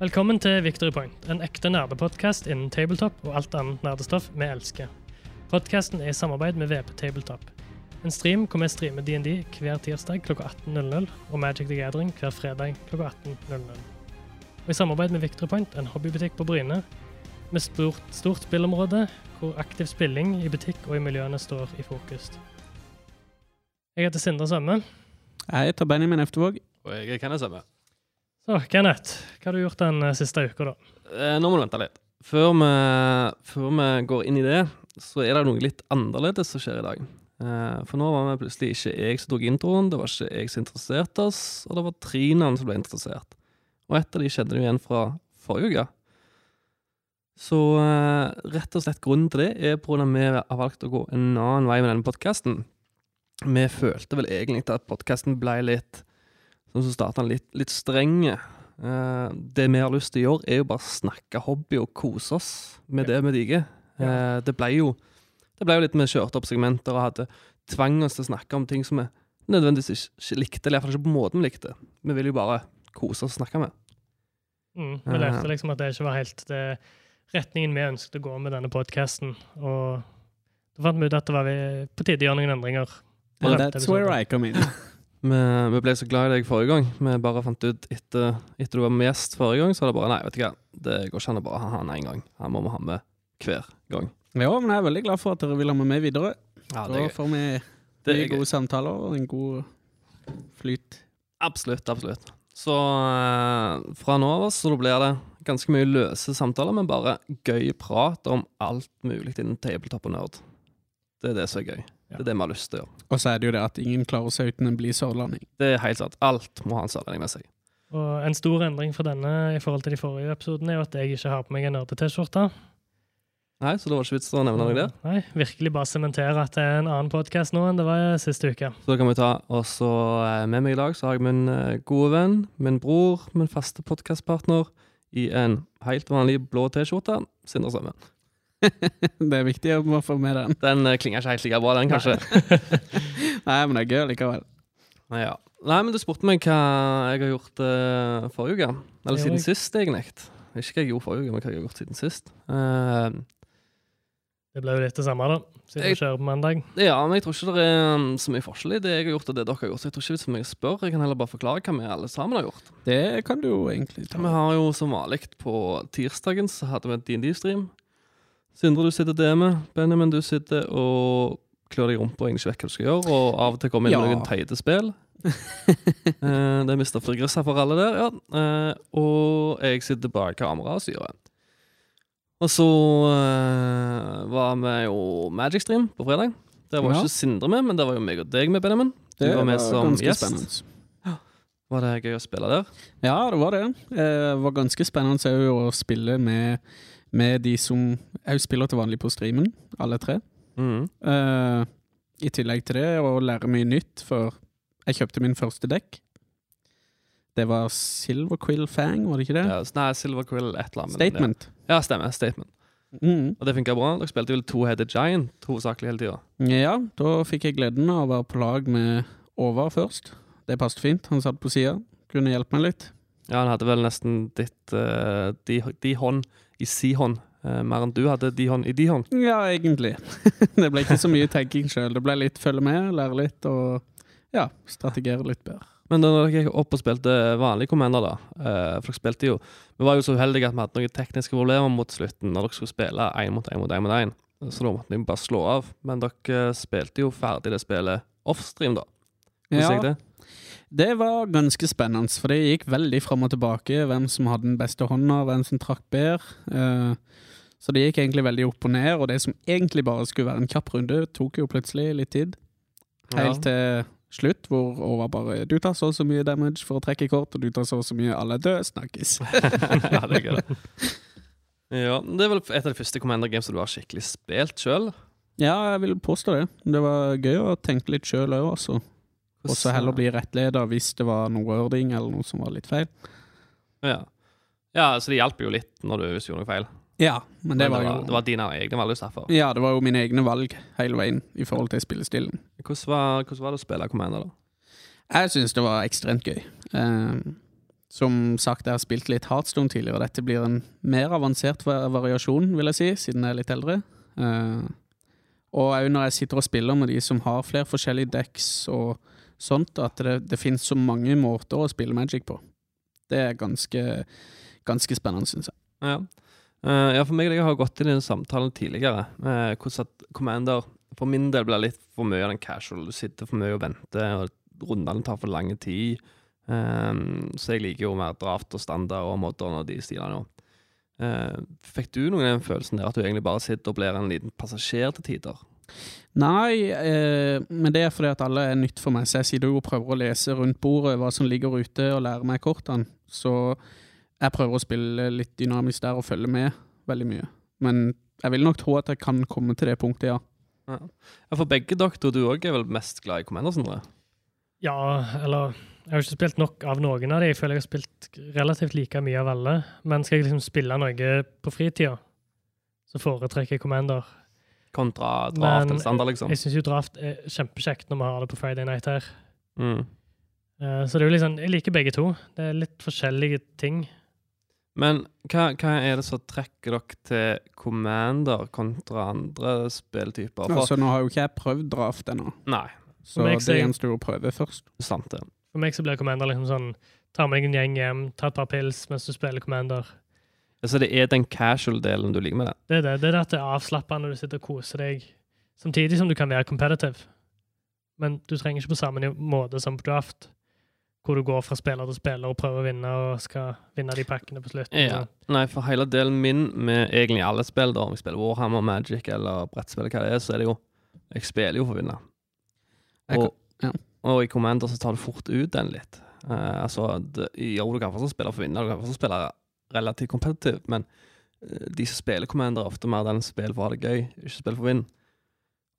Velkommen til Victory Point, en ekte nerdepodkast innen tabletop og alt annet nerdestoff vi elsker. Podkasten er i samarbeid med VP Tabletop. En stream hvor vi streamer DND hver tirsdag klokka 18.00 og Magic the Gathering hver fredag klokka 18.00. Og i samarbeid med Victory Point, en hobbybutikk på Bryne, med stort, stort spillområde hvor aktiv spilling i butikk og i miljøene står i fokus. Jeg heter Sindre Sømme. Jeg heter Benjamin Eftervåg. Og jeg er Kenneth samme. Så, Kenneth, hva har du gjort den eh, siste uka, da? Eh, nå må du vente litt. Før vi, før vi går inn i det, så er det noe litt annerledes som skjer i dag. Eh, for nå var vi plutselig ikke jeg som tok introen, det var ikke jeg som interesserte oss, og det var tre navn som ble interessert. Og et av de kjenner du igjen fra forrige uke. Så rett og slett grunnen til det er på at vi har valgt å gå en annen vei med denne podkasten. Vi følte vel egentlig at podkasten ble litt Sånn som han litt, litt strenge. Eh, det vi har lyst til å gjøre, er jo bare snakke hobby og kose oss med det vi liker. Eh, det ble jo Det ble jo litt vi kjørte opp segmenter og hadde tvang oss til å snakke om ting som vi nødvendigvis ikke, likte, eller iallfall ikke på måten vi likte. Vi ville jo bare kose oss og snakke med. Mm, vi lærte liksom at det ikke var helt det retningen vi ønsket å gå med denne podkasten. Og da fant vi ut at det var vi- på tide å gjøre noen endringer. femte that's episode. where I come in. Vi, vi ble så glad i deg forrige gang. Vi bare fant ut etter, etter du var med gjest forrige gang, så var det bare Nei, vet du hva, det går ikke an å bare ha han én gang. Han må vi ha med hver gang. Ja, men jeg er veldig glad for at dere vil ha meg med videre. Ja, Da får vi mye gode samtaler og en god flyt. Absolutt, absolutt. Så eh, fra nå av så blir det ganske mye løse samtaler, men bare gøy prat om alt mulig innen tabletop og nerd. Det er det som er gøy. Det er det vi har lyst til å gjøre. Og så er det jo det at ingen klarer seg uten en blid sørlending. Det er helt sant. Alt må ha en sørlending med seg. Og en stor endring for denne i forhold til de forrige episodene er jo at jeg ikke har på meg en nerde-T-skjorte. Nei, så det var ikke vits å nevne noe der. Nei, virkelig bare sementere at det er en annen podkast nå enn det var siste uke. Så da kan vi ta. også eh, med meg i dag så har jeg min eh, gode venn, min bror, min faste podkastpartner i en helt vanlig blå T-skjorte. Sindre Sømme. det er viktig å få med den. Den eh, klinger ikke helt like bra, den, kanskje. Nei, men det er gøy likevel. Ja. Nei, men du spurte meg hva jeg har gjort uh, forrige uke. Eller siden sist, egentlig. Ikke hva jeg gjorde forrige uke, men hva jeg har gjort siden sist. Uh, Det ble jo litt det samme, da, siden Jeg- vi kjører på mandag. ja, men jeg tror ikke det er um, så mye forskjell i det jeg har gjort og det dere har gjort. Så jeg tror ikke det er så mye å spørre. Jeg kan heller bare forklare hva vi alle sammen har gjort. Det kan du jo egentlig ta. Vi har jo som vanlig på tirsdagen så hadde vi en DND-stream. Sindre, du sitter der med. Benjamin, du sitter og klør deg i rumpa og egentlig vet hva du skal gjøre. Og av og til kommer inn Ja. noen teite spill. Eh, det Mr. Frigrissa for alle der, ja. Eh, og jeg sitter bak kameraet og styrer. Og så eh, var vi jo Magic Stream på fredag. Der var Ja. ikke Sindre med, men der var jo meg og deg med, Benjamin. Du Det var med som ganske gjest. spennende. Var det gøy å spille der? Ja, det var det. Eh, Det var ganske spennende å spille med, med de som òg spiller til vanlig på streamen, alle tre. Mm. Uh, I tillegg til det å lære mye nytt, for jeg kjøpte min første dekk. Det var Silver Quill Fang, var det ikke det? Ja, nei, Silver Quill et eller annet. Statement. Ja, ja stemmer. Statement. Mm. Og det funka bra. Dere spilte vel to-headed Giant hovedsakelig hele tida. Ja, da fikk jeg gleden av å være på lag med Over først. Det passet fint. Han satt på sida, kunne hjelpe meg litt. Ja, han hadde vel nesten ditt uh, de, de hånd i si hånd. eh, mer enn du hadde de hånd i de hånd. Ja, egentlig. det ble ikke så mye tenking sjøl. Det ble litt følge med, lære litt og ja, strategere litt bedre. Men da dere gikk opp og spilte vanlig Commander, da eh, For dere spilte jo Vi var jo så uheldige at vi hadde noen tekniske problemer mot slutten når dere skulle spille én mot én mot én mot én. Så da måtte vi bare slå av. Men dere spilte jo ferdig det spillet offstream, da. Hvordan Ja, gikk det? Det var ganske spennende, for det gikk veldig fram og tilbake. Hvem som hadde den beste hånda, hvem som trakk bedre. Eh, så det gikk egentlig veldig opp og ned, og det som egentlig bare skulle være en kjapp runde, tok jo plutselig litt tid. Helt til slutt, hvor Ova bare Du tar så og så mye damage for å trekke kort, og du tar så og så mye alle døde, snakkes. ja, det er gøy, det. Ja, Det er vel et av de første Commander Games som du har skikkelig spilt sjøl. Ja, jeg vil påstå det. Det var gøy å tenke litt sjøl òg, altså. Og så heller bli rettleder hvis det var noe wording eller noe som var litt feil. Ja. ja, så det hjalp jo litt når du gjør gjorde noe feil. Ja, men det Men var jo det var dine egne valg du sa for. Ja, det var jo mine egne valg hele veien i forhold til spillestilen. Hvordan var, hvordan var det å spille Commander, da? Jeg syns det var ekstremt gøy. Um, som sagt, jeg har spilt litt Heartstone tidligere, dette blir en mer avansert variasjon, vil jeg si, siden jeg er litt eldre. Uh, og òg når jeg sitter og spiller med de som har flere forskjellige decks og sånt, at det, det finnes så mange måter å spille Magic på. Det er ganske, ganske spennende, syns jeg. Ja. Uh, ja, for meg jeg har gått inn i den samtalen tidligere. Uh, hvordan at Commander for min del blir litt for mye av den casual. Du sitter for mye og venter, og rundene tar for lang tid. Um, så jeg liker jo mer draft og standard og modern og de stilene. Eh, fikk du noen av den følelsen der at du egentlig bare sitter og blir en liten passasjer til tider? Nei, eh, men det er fordi at alle er nytt for meg, så jeg sitter og prøver å lese rundt bordet hva som ligger ute, og lære meg kortene. Så jeg prøver å spille litt dynamisk der og følge med veldig mye. Men jeg vil nok tro at jeg kan komme til det punktet, ja. Ja, For begge doktor, du òg er vel mest glad i Commander, Sindre? Ja, eller Jeg har ikke spilt nok av noen av de. Jeg føler jeg har spilt relativt like mye av alle. Men skal jeg liksom spille noe på fritida, så foretrekker jeg Commander. Kontra draft Men eller standard, liksom? Jeg syns jo draft er kjempekjekt når vi har det på Friday Night her. Mm. Eh, Så det er jo liksom, jeg liker begge to. Det er litt forskjellige ting. Men hva, hva er det som trekker dere til Commander kontra andre spilltyper? For, Altså, nå har jo ikke jeg prøvd draft ennå, Nei, så meg det gjenstår jo å prøve først. sant det. For meg så blir Commander liksom sånn Ta med deg en gjeng hjem, ta et par pils mens du spiller Commander. Så det er den casual-delen du liker med det? Det er det. Det er at det er avslappende når du sitter og koser deg, samtidig som du kan være competitive. Men du trenger ikke på samme måte som på draft, hvor du går fra spiller til spiller og prøver å vinne og skal vinne de pakkene på slutten. Ja. Nei, for hele delen min med egentlig alle spill, da, om jeg spiller Warhammer, Magic eller brettspill, hva det er, så er det jo Jeg spiller jo for å vinne. Og, ja. og i Commander så tar du fort ut den litt. Uh, altså, det, jo, du kan fortsatt spille for å vinne, du kan fortsatt spille relativt competitive, men eh, de som spiller Commander, er ofte mer den som spiller for å ha det gøy, ikke spiller for å vinne.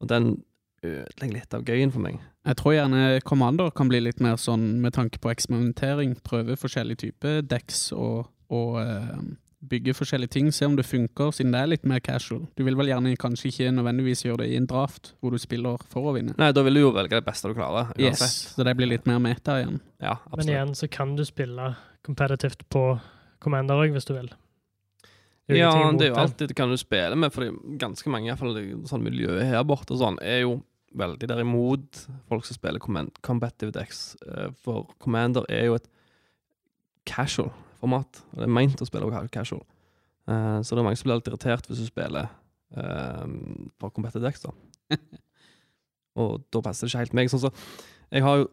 Og den ødelegger litt av gøyen for meg. Jeg tror gjerne Commander kan bli litt mer sånn med tanke på eksperimentering. Prøve forskjellige typer decks og, og uh, bygge forskjellige ting. Se om det funker, siden det er litt mer casual. Du vil vel gjerne kanskje ikke nødvendigvis gjøre det i en draft, hvor du spiller for å vinne. Nei, da vil du jo velge det beste du klarer, Yes. Så det blir litt mer meta igjen. Ja, Men igjen så kan du spille kompetitivt på Commander òg, hvis du vil. Ja, det er jo alltid det kan du spille med, for ganske mange, i hvert fall sånn miljøet her borte og sånn, er jo veldig derimot folk som spiller Combative competitive decks. Eh, For Commander er jo et casual format. og Det er meint å spille casual. Eh, Så det er mange som blir litt irritert hvis du spiller for Combative competitive decks, da. Og da passer det ikke helt meg. Sånn så jeg har jo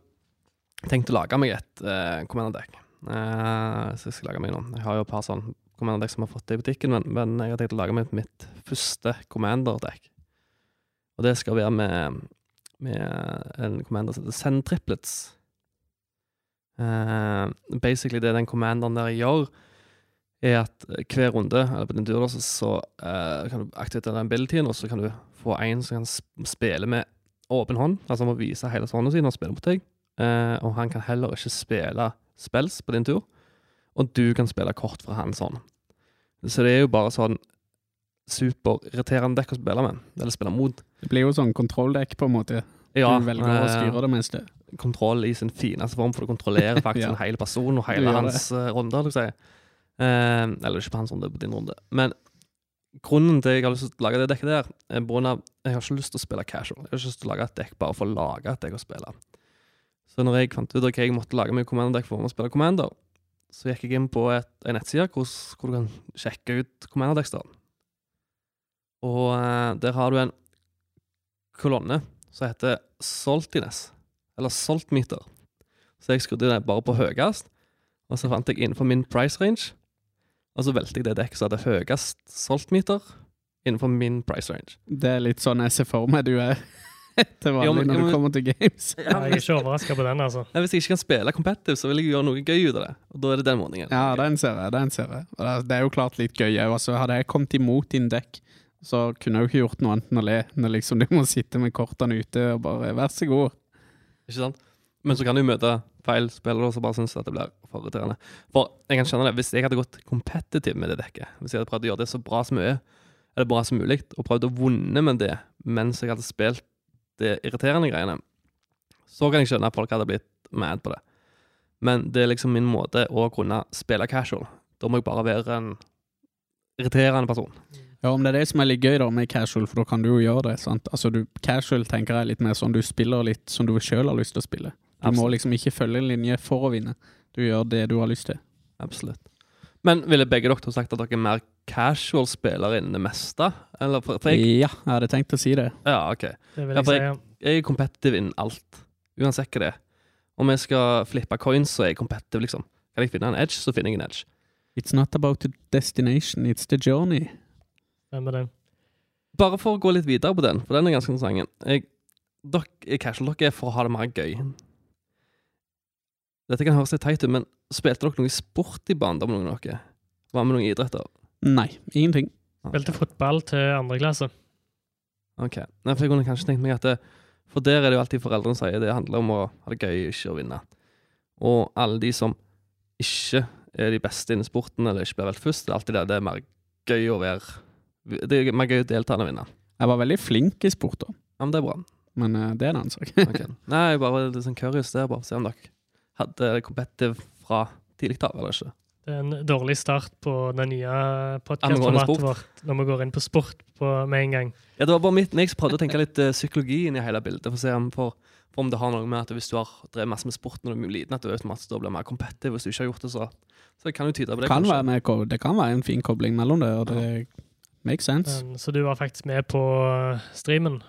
tenkt å lage meg et uh, Commander-dekk. Eh, så jeg skal lage meg nå. Jeg har jo et par sånn Commander-dekk som har fått det i butikken, men, men jeg har tenkt å lage meg mitt første Commander-dekk. Og det skal være med, med en Commander som heter Send Triplets. Uh, basically det den Commanderen der gjør, er at hver runde, eller på din tur, så, eh, kan du aktivere den abilityen, og så kan du få en som kan spille med åpen hånd, altså han må vise hele hånda si når han spiller mot deg, Uh, og han kan heller ikke spille spells på din tur, og du kan spille kort fra hans hånd. Så det er jo bare sånn superirriterende dekk å spille med, eller spille mot. Det blir jo sånn kontrolldekk, på en måte. Ja, du velger å eh, styre det meste. kontroll i sin fineste form, for du kontrollerer faktisk Ja. en hel person og hele hans det. runde. vil si. Eh, eller ikke på hans runde, på din runde. Men grunnen til at jeg har lyst til å lage det dekket der, er av jeg har ikke lyst til å spille casual. Jeg har ikke lyst til å lage et dekk bare for å lage et dekk å spille. Så når jeg fant ut at jeg måtte lage meg Commander-dekk for å spille Commander, så gikk jeg inn på et, en nettside hvor, hvor du kan sjekke ut Commander-dekksene. Og uh, der har du en kolonne som heter Saltiness, eller Saltmeter. Så jeg skrudde det bare på høyest, og så fant jeg innenfor min price range. Og så valgte jeg det dekket som hadde høyest saltmeter innenfor min price range. Det er litt sånn jeg ser for meg du er til Jo, vanlig men- når jo, du kommer til games. Jeg er ikke overraska på den, altså. Nei, hvis jeg ikke kan spille competitive, så vil jeg gjøre noe gøy ut av det. Og da er det den måneden. Ja, den ser jeg. den ser jeg. Og det er- det er jo klart litt gøy òg. Altså, hadde jeg kommet imot din dekk, så kunne jeg jo ikke gjort noe annet enn å le. Når liksom du må sitte med kortene ute og bare 'vær så god'. Ikke sant? Men så kan du møte feil spillere som bare syns at det blir for irriterende. For jeg kan skjønne det, hvis jeg hadde gått competitive med det dekket, hvis jeg hadde prøvd å gjøre det så bra som mulig, eller bra som mulig, og prøvd å vinne med det mens jeg hadde spilt det irriterende greiene, så kan jeg skjønne at folk hadde blitt mad på det. Men det er liksom min måte å kunne spille casual. Da må jeg bare være en irriterende person. Ja, om det er det som er litt gøy da med casual, for da kan du jo gjøre det. sant? Altså, du, Casual tenker jeg litt mer sånn du spiller litt som du sjøl har lyst til å spille. Du må liksom ikke følge en linje for å vinne. Du gjør det du har lyst til. Absolutt. Men ville begge dere sagt at dere er mer casual spillere innen det meste? Eller for, for jeg, Ja, jeg hadde tenkt å si det. ja, ok. Det vil Ja, jeg for jeg, ja. Jeg er competitive innen alt. Uansett hva det er. Om jeg skal flippe coins, så er jeg competitive, liksom. Kan jeg finne en edge, så finner jeg en edge. It's not about the destination, it's the journey. Hvem er det? Bare for å gå litt videre på den, for den er ganske interessant. Jeg, dere er casual, dere er for å ha det mer gøy. Dette kan høres litt teit ut, men spilte dere noe sport i barndommen? noen dere? Var med noen idretter? Nei, ingenting. Spilte fotball til andre klasse. Ok. Nei, for jeg kunne kanskje tenkt meg at det, For der er det jo alltid foreldrene sier det handler om å ha det gøy, ikke å vinne. Og alle de som ikke er de beste innen sporten, eller ikke blir valgt først, det er alltid det. Det er mer gøy å være Det er mer gøy å delta enn å vinne. Jeg var veldig flink i sport, da. Ja, men det er bra. Men uh, det er en annen sak. okay. Nei, jeg bare litt sånn curious der, bare se om dere hadde competitive fra tidlig av, eller ikke. En dårlig start på det nye podkastformatet vårt når vi går inn på sport på, med en gang. Ja, det var bare mitt, Jeg prøvde å tenke litt eh, psykologi inn i hele bildet, for å se om, for, for om det har noe med at hvis du har drevet masse med sport når du er liten, at du automatisk blir mer competitive hvis du ikke har gjort det, så, så det kan jo tyde på det. kan være med, det kan være en fin kobling mellom det, og det makes sense. Um, så du var faktisk med på streamen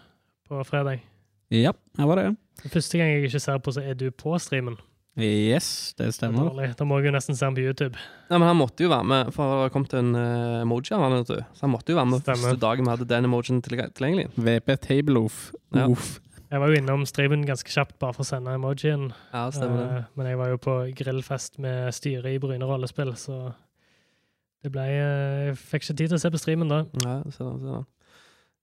på fredag. Ja, jeg var det. Den første gang jeg ikke ser på, så er du på streamen. Yes, det er stemmer. Det Da må jeg jo nesten se han på YouTube. Nei, men han måtte jo være med, for det kom til en uh, emoji av han, vet du. Så han måtte jo være med Stemmer. første dagen vi hadde den emojien tilgje- tilgjengelig. VP Tableoff. Ja. Uff. Jeg var jo innom streamen ganske kjapt bare for å sende emojien. Ja, stemmer det. Eh, men jeg var jo på grillfest med styret i Bryne rollespill, så det ble uh, Jeg fikk ikke tid til å se på streamen da. Ja, ser den,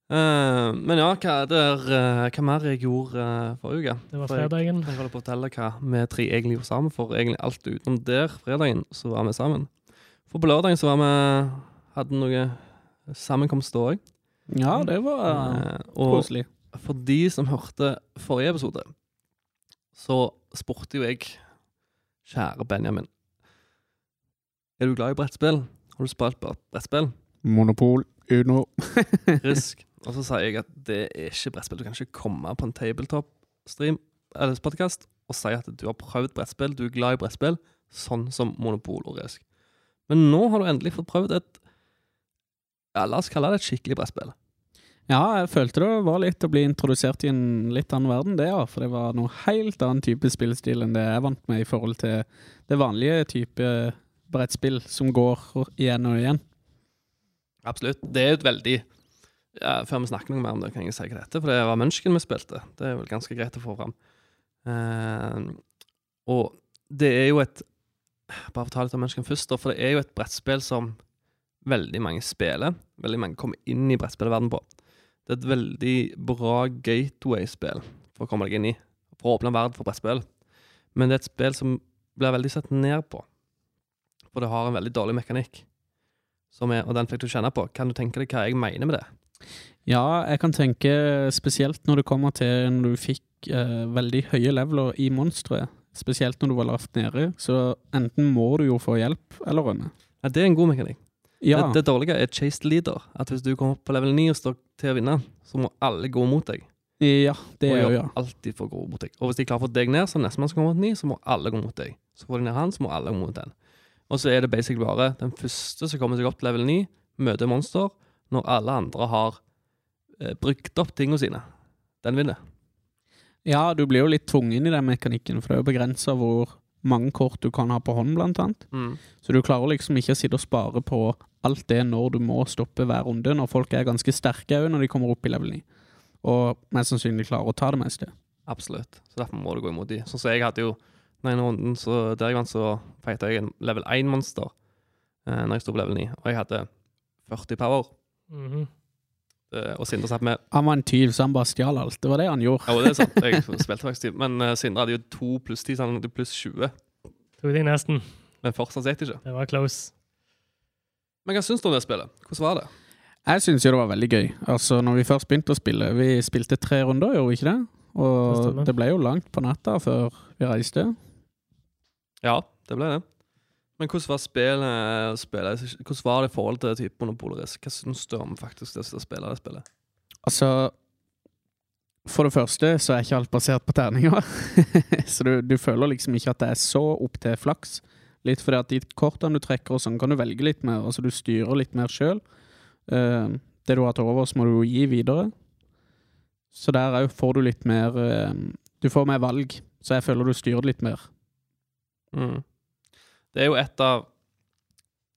Eh, men ja, hva, der, eh, hva mer jeg gjorde uh, forrige uke? Det var For jeg- fredagen. Jeg holder på å fortelle hva vi tre egentlig gjorde sammen, for egentlig alt utenom der, fredagen, så var vi sammen. For på lørdagen så var vi Hadde noe sammenkomst da òg. Ja, det var og koselig. for de som hørte forrige episode, så spurte jo jeg Kjære Benjamin. Er du glad i brettspill? Har du spilt brettspill? Monopol, Uno. Risk. Og så sier jeg at det er ikke brettspill. Du kan ikke komme på en tabletop-stream eller podcast og si at du har prøvd brettspill, du er glad i brettspill, sånn som Monopol og Risk. Men nå har du endelig fått prøvd et ja, La oss kalle det et skikkelig brettspill. Ja, jeg følte det var litt å bli introdusert i en litt annen verden, det, ja. For det var noe helt annen type spillestil enn det jeg vant med i forhold til det vanlige type brettspill som går igjen og igjen. Absolutt. Det er jo et veldig ja, Før vi snakker noe mer om det, kan jeg si hva det heter. For det var Munchken vi spilte. Det er vel ganske greit å få fram. Uh, og det er jo et Bare ta litt om Munchken først, for det er jo et brettspill som veldig mange spiller. Veldig mange kommer inn i brettspillverdenen på. Det er et veldig bra gateway-spill for å komme deg inn i. For å åpne verden for brettspill. Men det er et spill som blir veldig sett ned på. For det har en veldig dårlig mekanikk er, og den fikk du kjenne på. Kan du tenke deg hva jeg mener med det? Ja, jeg kan tenke spesielt når det kommer til når du fikk eh, veldig høye leveler i monsteret. Spesielt når du var lavt nede, så enten må du jo få hjelp eller rømme. Ja, det er en god mekanikk. Ja, Det, det dårlige er chased leader. At hvis du kommer opp på level 9 og står til å vinne, så må alle gå mot deg. ja det er gjør ja. alltid for å gå mot deg. Og hvis de klarer å få deg ned, så nestemann som kommer mot 9, så må alle gå mot deg. Så får de ned han, så må alle gå mot den. Og så er det basically bare den første som kommer seg opp til level 9, møter monster, når alle andre har eh, brukt opp tingene sine. Den vinner. Ja, du blir jo litt tvungen i den mekanikken, for det er jo begrensa hvor mange kort du kan ha på hånd, blant annet. Mm. Så du klarer liksom ikke å sitte og spare på alt det når du må stoppe hver runde, når folk er ganske sterke òg når de kommer opp i level 9. Og mest sannsynlig klarer å ta det meste. Absolutt. Så derfor må du gå imot de. Sånn som jeg hadde jo Den ene runden så der jeg vant, så fighta jeg en level 1-monster eh, når jeg sto på level 9. Og jeg hadde 40 power. Mhm. Eh, og Sindre satt med Han var en tyv, så han bare stjal alt. Det var det han gjorde. Ja, det er sant. Jeg spilte faktisk tyv. Men eh, Sindre hadde jo to pluss 10, så han hadde pluss 20. Tok deg nesten. Men fortsatt det ikke. Det var close. Men hva syns du om det spillet? Hvordan var det? Jeg syns jo det var veldig gøy. Altså, når vi først begynte å spille Vi spilte tre runder, gjorde vi ikke det? Det Og det ble jo langt på natta før vi reiste. Ja, det ble det. Men hvordan var spillet, spillet Hvordan var det i forhold til type monopolrisk? Hva syns du om faktisk det å spille det spillet? Altså For det første så er ikke alt basert på terninger. så du, du, føler liksom ikke at det er så opp til flaks. Litt fordi at de kortene du trekker og sånn, kan du velge litt mer. Altså du styrer litt mer sjøl. Uh, det du har til overs, må du gi videre. Så der òg får du litt mer uh, Du får mer valg, så jeg føler du styrer litt mer. Mm. Det er jo et av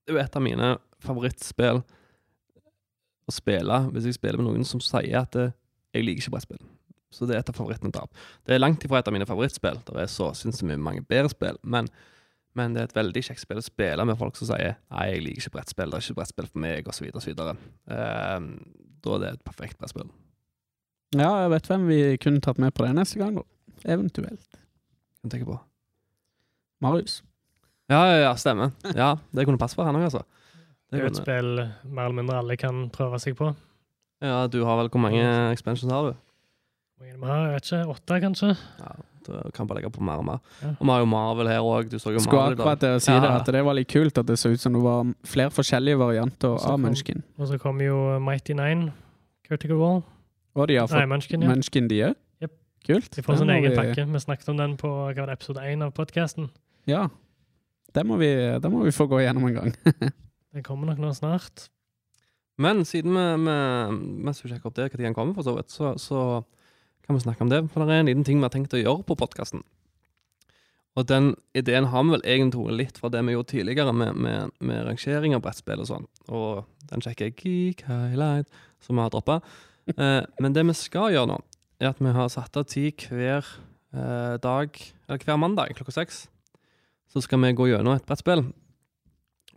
Det er jo et av mine favorittspill å spille hvis jeg spiller med noen som sier at eh, jeg liker ikke brettspill. Så det er et av favorittene til Det er langt ifra et av mine favorittspill. Det er så sinnssykt mange bedre spill. Men, men, det er et veldig kjekt spill å spille med folk som sier Nei, jeg liker ikke brettspill, det er ikke brettspill for meg, osv., osv. Uh, da er det et perfekt brettspill. Ja, jeg vet hvem vi kunne tatt med på det neste gang, da. Eventuelt. Hva tenker på? Marius. Ja, ja, ja, stemmer. Ja, Det kunne passe for han òg, altså. Det er jo et spill mer eller mindre alle kan prøve seg på. Ja, du har vel Hvor mange expansions har du? Hvor mange vi har? Jeg vet ikke. Åtte, kanskje? Ja, Du kan bare legge på mer og mer. Ja. Og vi har jo Marvel her òg. Skulle akkurat det å si ja. det, at det var litt kult at det så ut som det var flere forskjellige varianter av Munchkin. Og så kom jo Mighty Nine, Critical Wall. Og de har fått Nei, Munchkin, ja. Munchkin de òg? Yep. Kult. De får sin egen vi... pakke. Vi snakket om den på hva var det, episode én av podkasten. Ja. Det må, vi, det må vi få gå gjennom en gang. det kommer nok nå snart. Men siden vi, vi mens vi sjekker opp det, når den kommer, for så vidt, så, så, kan vi snakke om det. For det er en liten ting vi har tenkt å gjøre på podkasten. Og den ideen har vi vel egentlig tatt litt fra det vi gjorde tidligere, med, med, med rangering av brettspill og sånn. Og den sjekker Geek Highlight, som vi har droppa. Eh, men det vi skal gjøre nå, er at vi har satt av tid hver eh, dag, eller hver mandag klokka seks så skal vi gå gjennom et brettspill.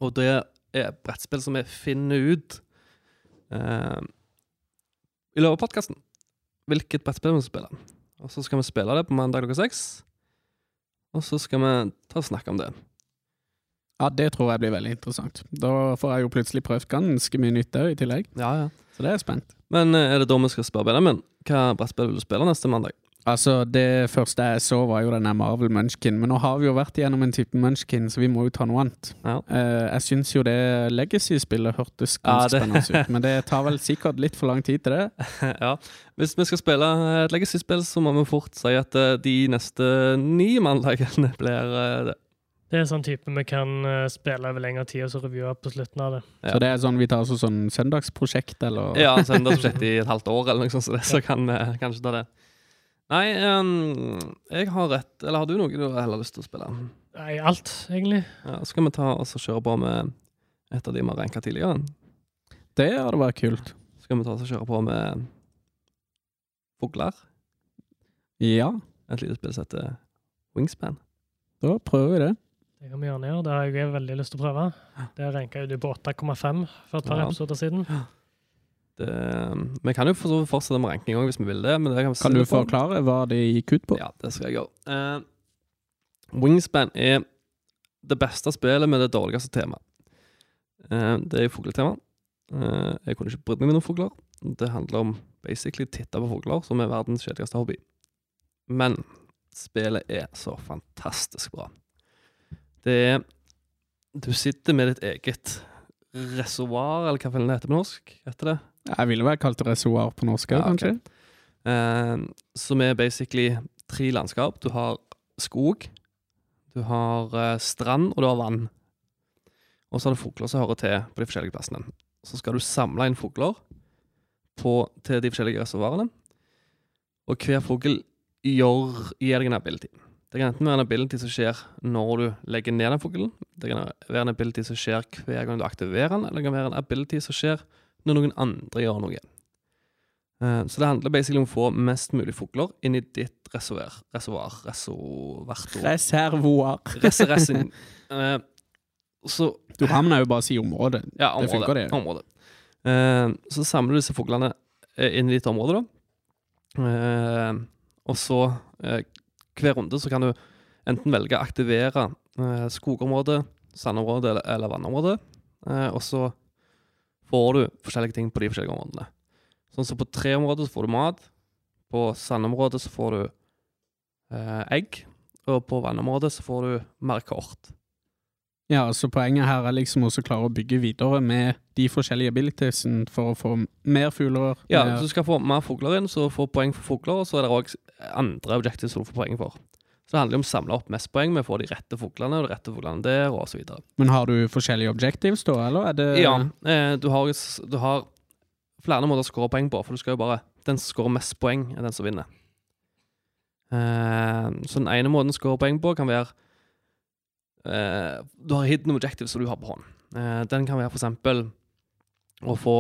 Og det er et brettspill som vi finner ut eh, i løpet av podkasten. Hvilket brettspill vi skal spille. Og så skal vi spille det på mandag klokka seks. Og så skal vi ta og snakke om det. Ja, det tror jeg blir veldig interessant. Da får jeg jo plutselig prøvd ganske mye nytt òg, i tillegg. Ja, ja. Så det er jeg spent. Men eh, er det da vi skal spørre Benjamin? Hva brettspill vil du spille neste mandag? Altså, Det første jeg så, var jo denne Marvel Munchkin. Men nå har vi jo vært igjennom en type Munchkin, så vi må jo ta noe annet. Ja. Uh, jeg syns jo det Legacy-spillet hørtes ganske ja, spennende ut, men det tar vel sikkert litt for lang tid til det. ja. Hvis vi skal spille et Legacy-spill, så må vi fort si at uh, de neste ni mandagene blir uh, det. Det er sånn type vi kan spille over lengre tid og så revue på slutten av det. Ja. Så det er sånn vi tar altså sånn søndagsprosjekt, eller? Ja, søndagsprosjekt i et halvt år, eller noe sånt, så, det, så kan vi kanskje ta det. Nei, um, jeg har rett Eller har du noe du heller lyst til å spille? Nei, alt, egentlig. Ja, skal vi ta og kjøre på med et av de vi har ranka tidligere? Det hadde vært kult. Skal vi ta og kjøre på med fugler? Ja. Et lite spill som heter Wingspan. Da prøver vi det. Det kan vi gjerne gjøre. Det har jeg veldig lyst til å prøve. Det ranka du på 8,5 for et par ja. episoder siden. Det, vi kan jo fortsette med ranking òg, hvis vi vil det. det kan, kan du forklare hva det gikk ut på? Ja, det skal jeg gjøre. Uh, Wingspan er det beste spillet med det dårligste temaet. Uh, det er fugletema. Uh, jeg kunne ikke brydd meg med noen fugler. Det handler om basically titte på fugler, som er verdens kjedeligste hobby. Men spillet er så fantastisk bra. Det er Du sitter med ditt eget reservoar, eller hva det heter på norsk? Heter det? Jeg ville vel kalt det reservoar på norsk ja, kanskje. Okay. Eh, som er basically tre landskap. Du har skog, du har eh, strand, og du har vann. Og så har du fugler som hører til på de forskjellige plassene. Så skal du samle inn fugler til de forskjellige reservoarene. Og hver fugl gir deg en ability. Det kan enten være en ability som skjer når du legger ned den fuglen. Det kan være en ability som skjer hver gang du aktiverer den, eller det kan være en ability som skjer når noen andre gjør noe. Uh, så det handler basically om å få mest mulig fugler inn i ditt reservoar. Reservoar Reservoar. Reservoar. uh, så Du havner jo bare si område. Ja, område. Det funker, det. område. Uh, så samler du disse fuglene inn i ditt område, da. Uh, og så hver runde så kan du enten velge å aktivere skogområdet, sandområdet eller, eller vannområde. og så får du forskjellige ting på de forskjellige områdene. Sånn som på treområdet så får du mat. På sandområdet så får du eh, egg. Og på vannområdet så får du mer kort. Ja, så poenget her er liksom også klare å bygge videre med de forskjellige abilitiesene for å få mer fugler. Ja, mer- så du skal få mer fugler inn, så du får poeng for fugler, og så er det òg andre objectives som du får poeng for. Så det handler om å samle opp mest poeng med å få de rette fuglene, og de rette fuglene der, og så videre. Men har du forskjellige objectives da, eller er det Ja, eh, du, har, du har flere måter å score poeng på, for du skal jo bare Den som scorer mest poeng, er den som vinner. Eh, så den ene måten å score poeng på kan være eh, Du har hidden objectives som du har på hånd. Den kan være for eksempel å få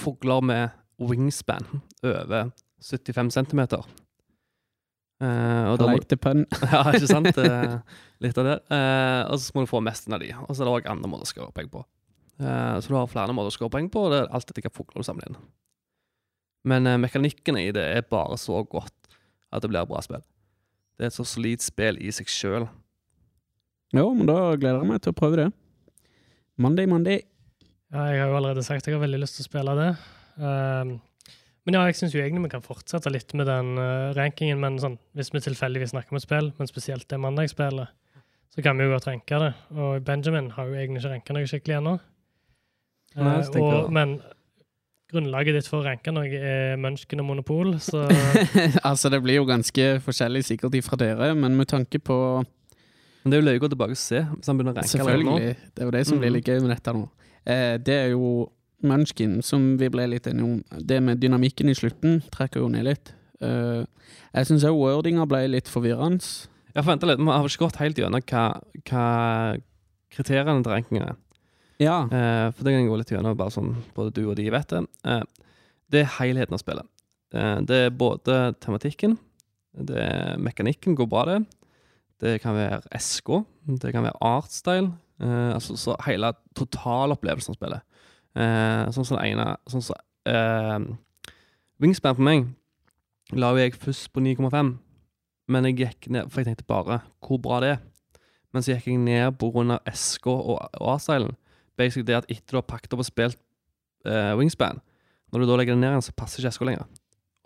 fugler med wingspan over 75 cm. Uh, og I da må, like the pun. ja, ikke sant? Eh, Litt av det. Uh, og så må du få mesten av de. Og så er det òg andre måter å skåre poeng på. Uh, så du har flere måter å skåre poeng på, og det er alt etter hvilke fugler du samler inn. Men mekanikkene mekanikken i det er bare så godt at det blir et bra spill. Det er et så solid spill i seg sjøl. Jo, men da gleder jeg meg til å prøve det. Monday, Monday. Ja, jeg har jo allerede sagt jeg har veldig lyst til å spille det. Ehm, men ja, jeg syns egentlig vi kan fortsette litt med den uh, rankingen, men sånn, hvis vi tilfeldigvis snakker om et spill, men spesielt det mandagsspillet, så kan vi jo godt ranke det. Og Benjamin har jo egentlig ikke ranka noe skikkelig ennå. Og, men grunnlaget ditt for å ranke noe er Munchken og Monopol, så altså, det blir jo ganske forskjellig sikkert ifra dere, men med tanke på Men det er jo løye å gå tilbake og se hvis han begynner å ranke nå. Selvfølgelig. Det er jo det som blir Mhm. litt gøy med dette nå. Eh, det er jo Munchkin, som vi ble litt enige om. Det med dynamikken i slutten trekker jo ned litt. Uh, jeg syns òg wordinga ble litt forvirrende. Ja, for vent litt, Vi har ikke gått helt gjennom hva, hva kriteriene til rankingen er. Ja. Uh, for det kan jeg gå litt gjennom, bare sånn både du og de vet det. Uh, det er helheten av spillet. Det er både tematikken, det er mekanikken, går bra det. Det kan være SK, det kan være artstyle. Altså så hele totalopplevelsen av spillet. Eh, sånn som det ene Sånn som eh, Wingspan på meg la jo jeg først på 9,5, men jeg gikk ned For jeg tenkte bare hvor bra det er. Men så gikk jeg ned av SK og, og artstylen basically det at etter du har pakket opp og spilt eh, Wingspan, når du da legger det ned igjen, så passer ikke SK lenger.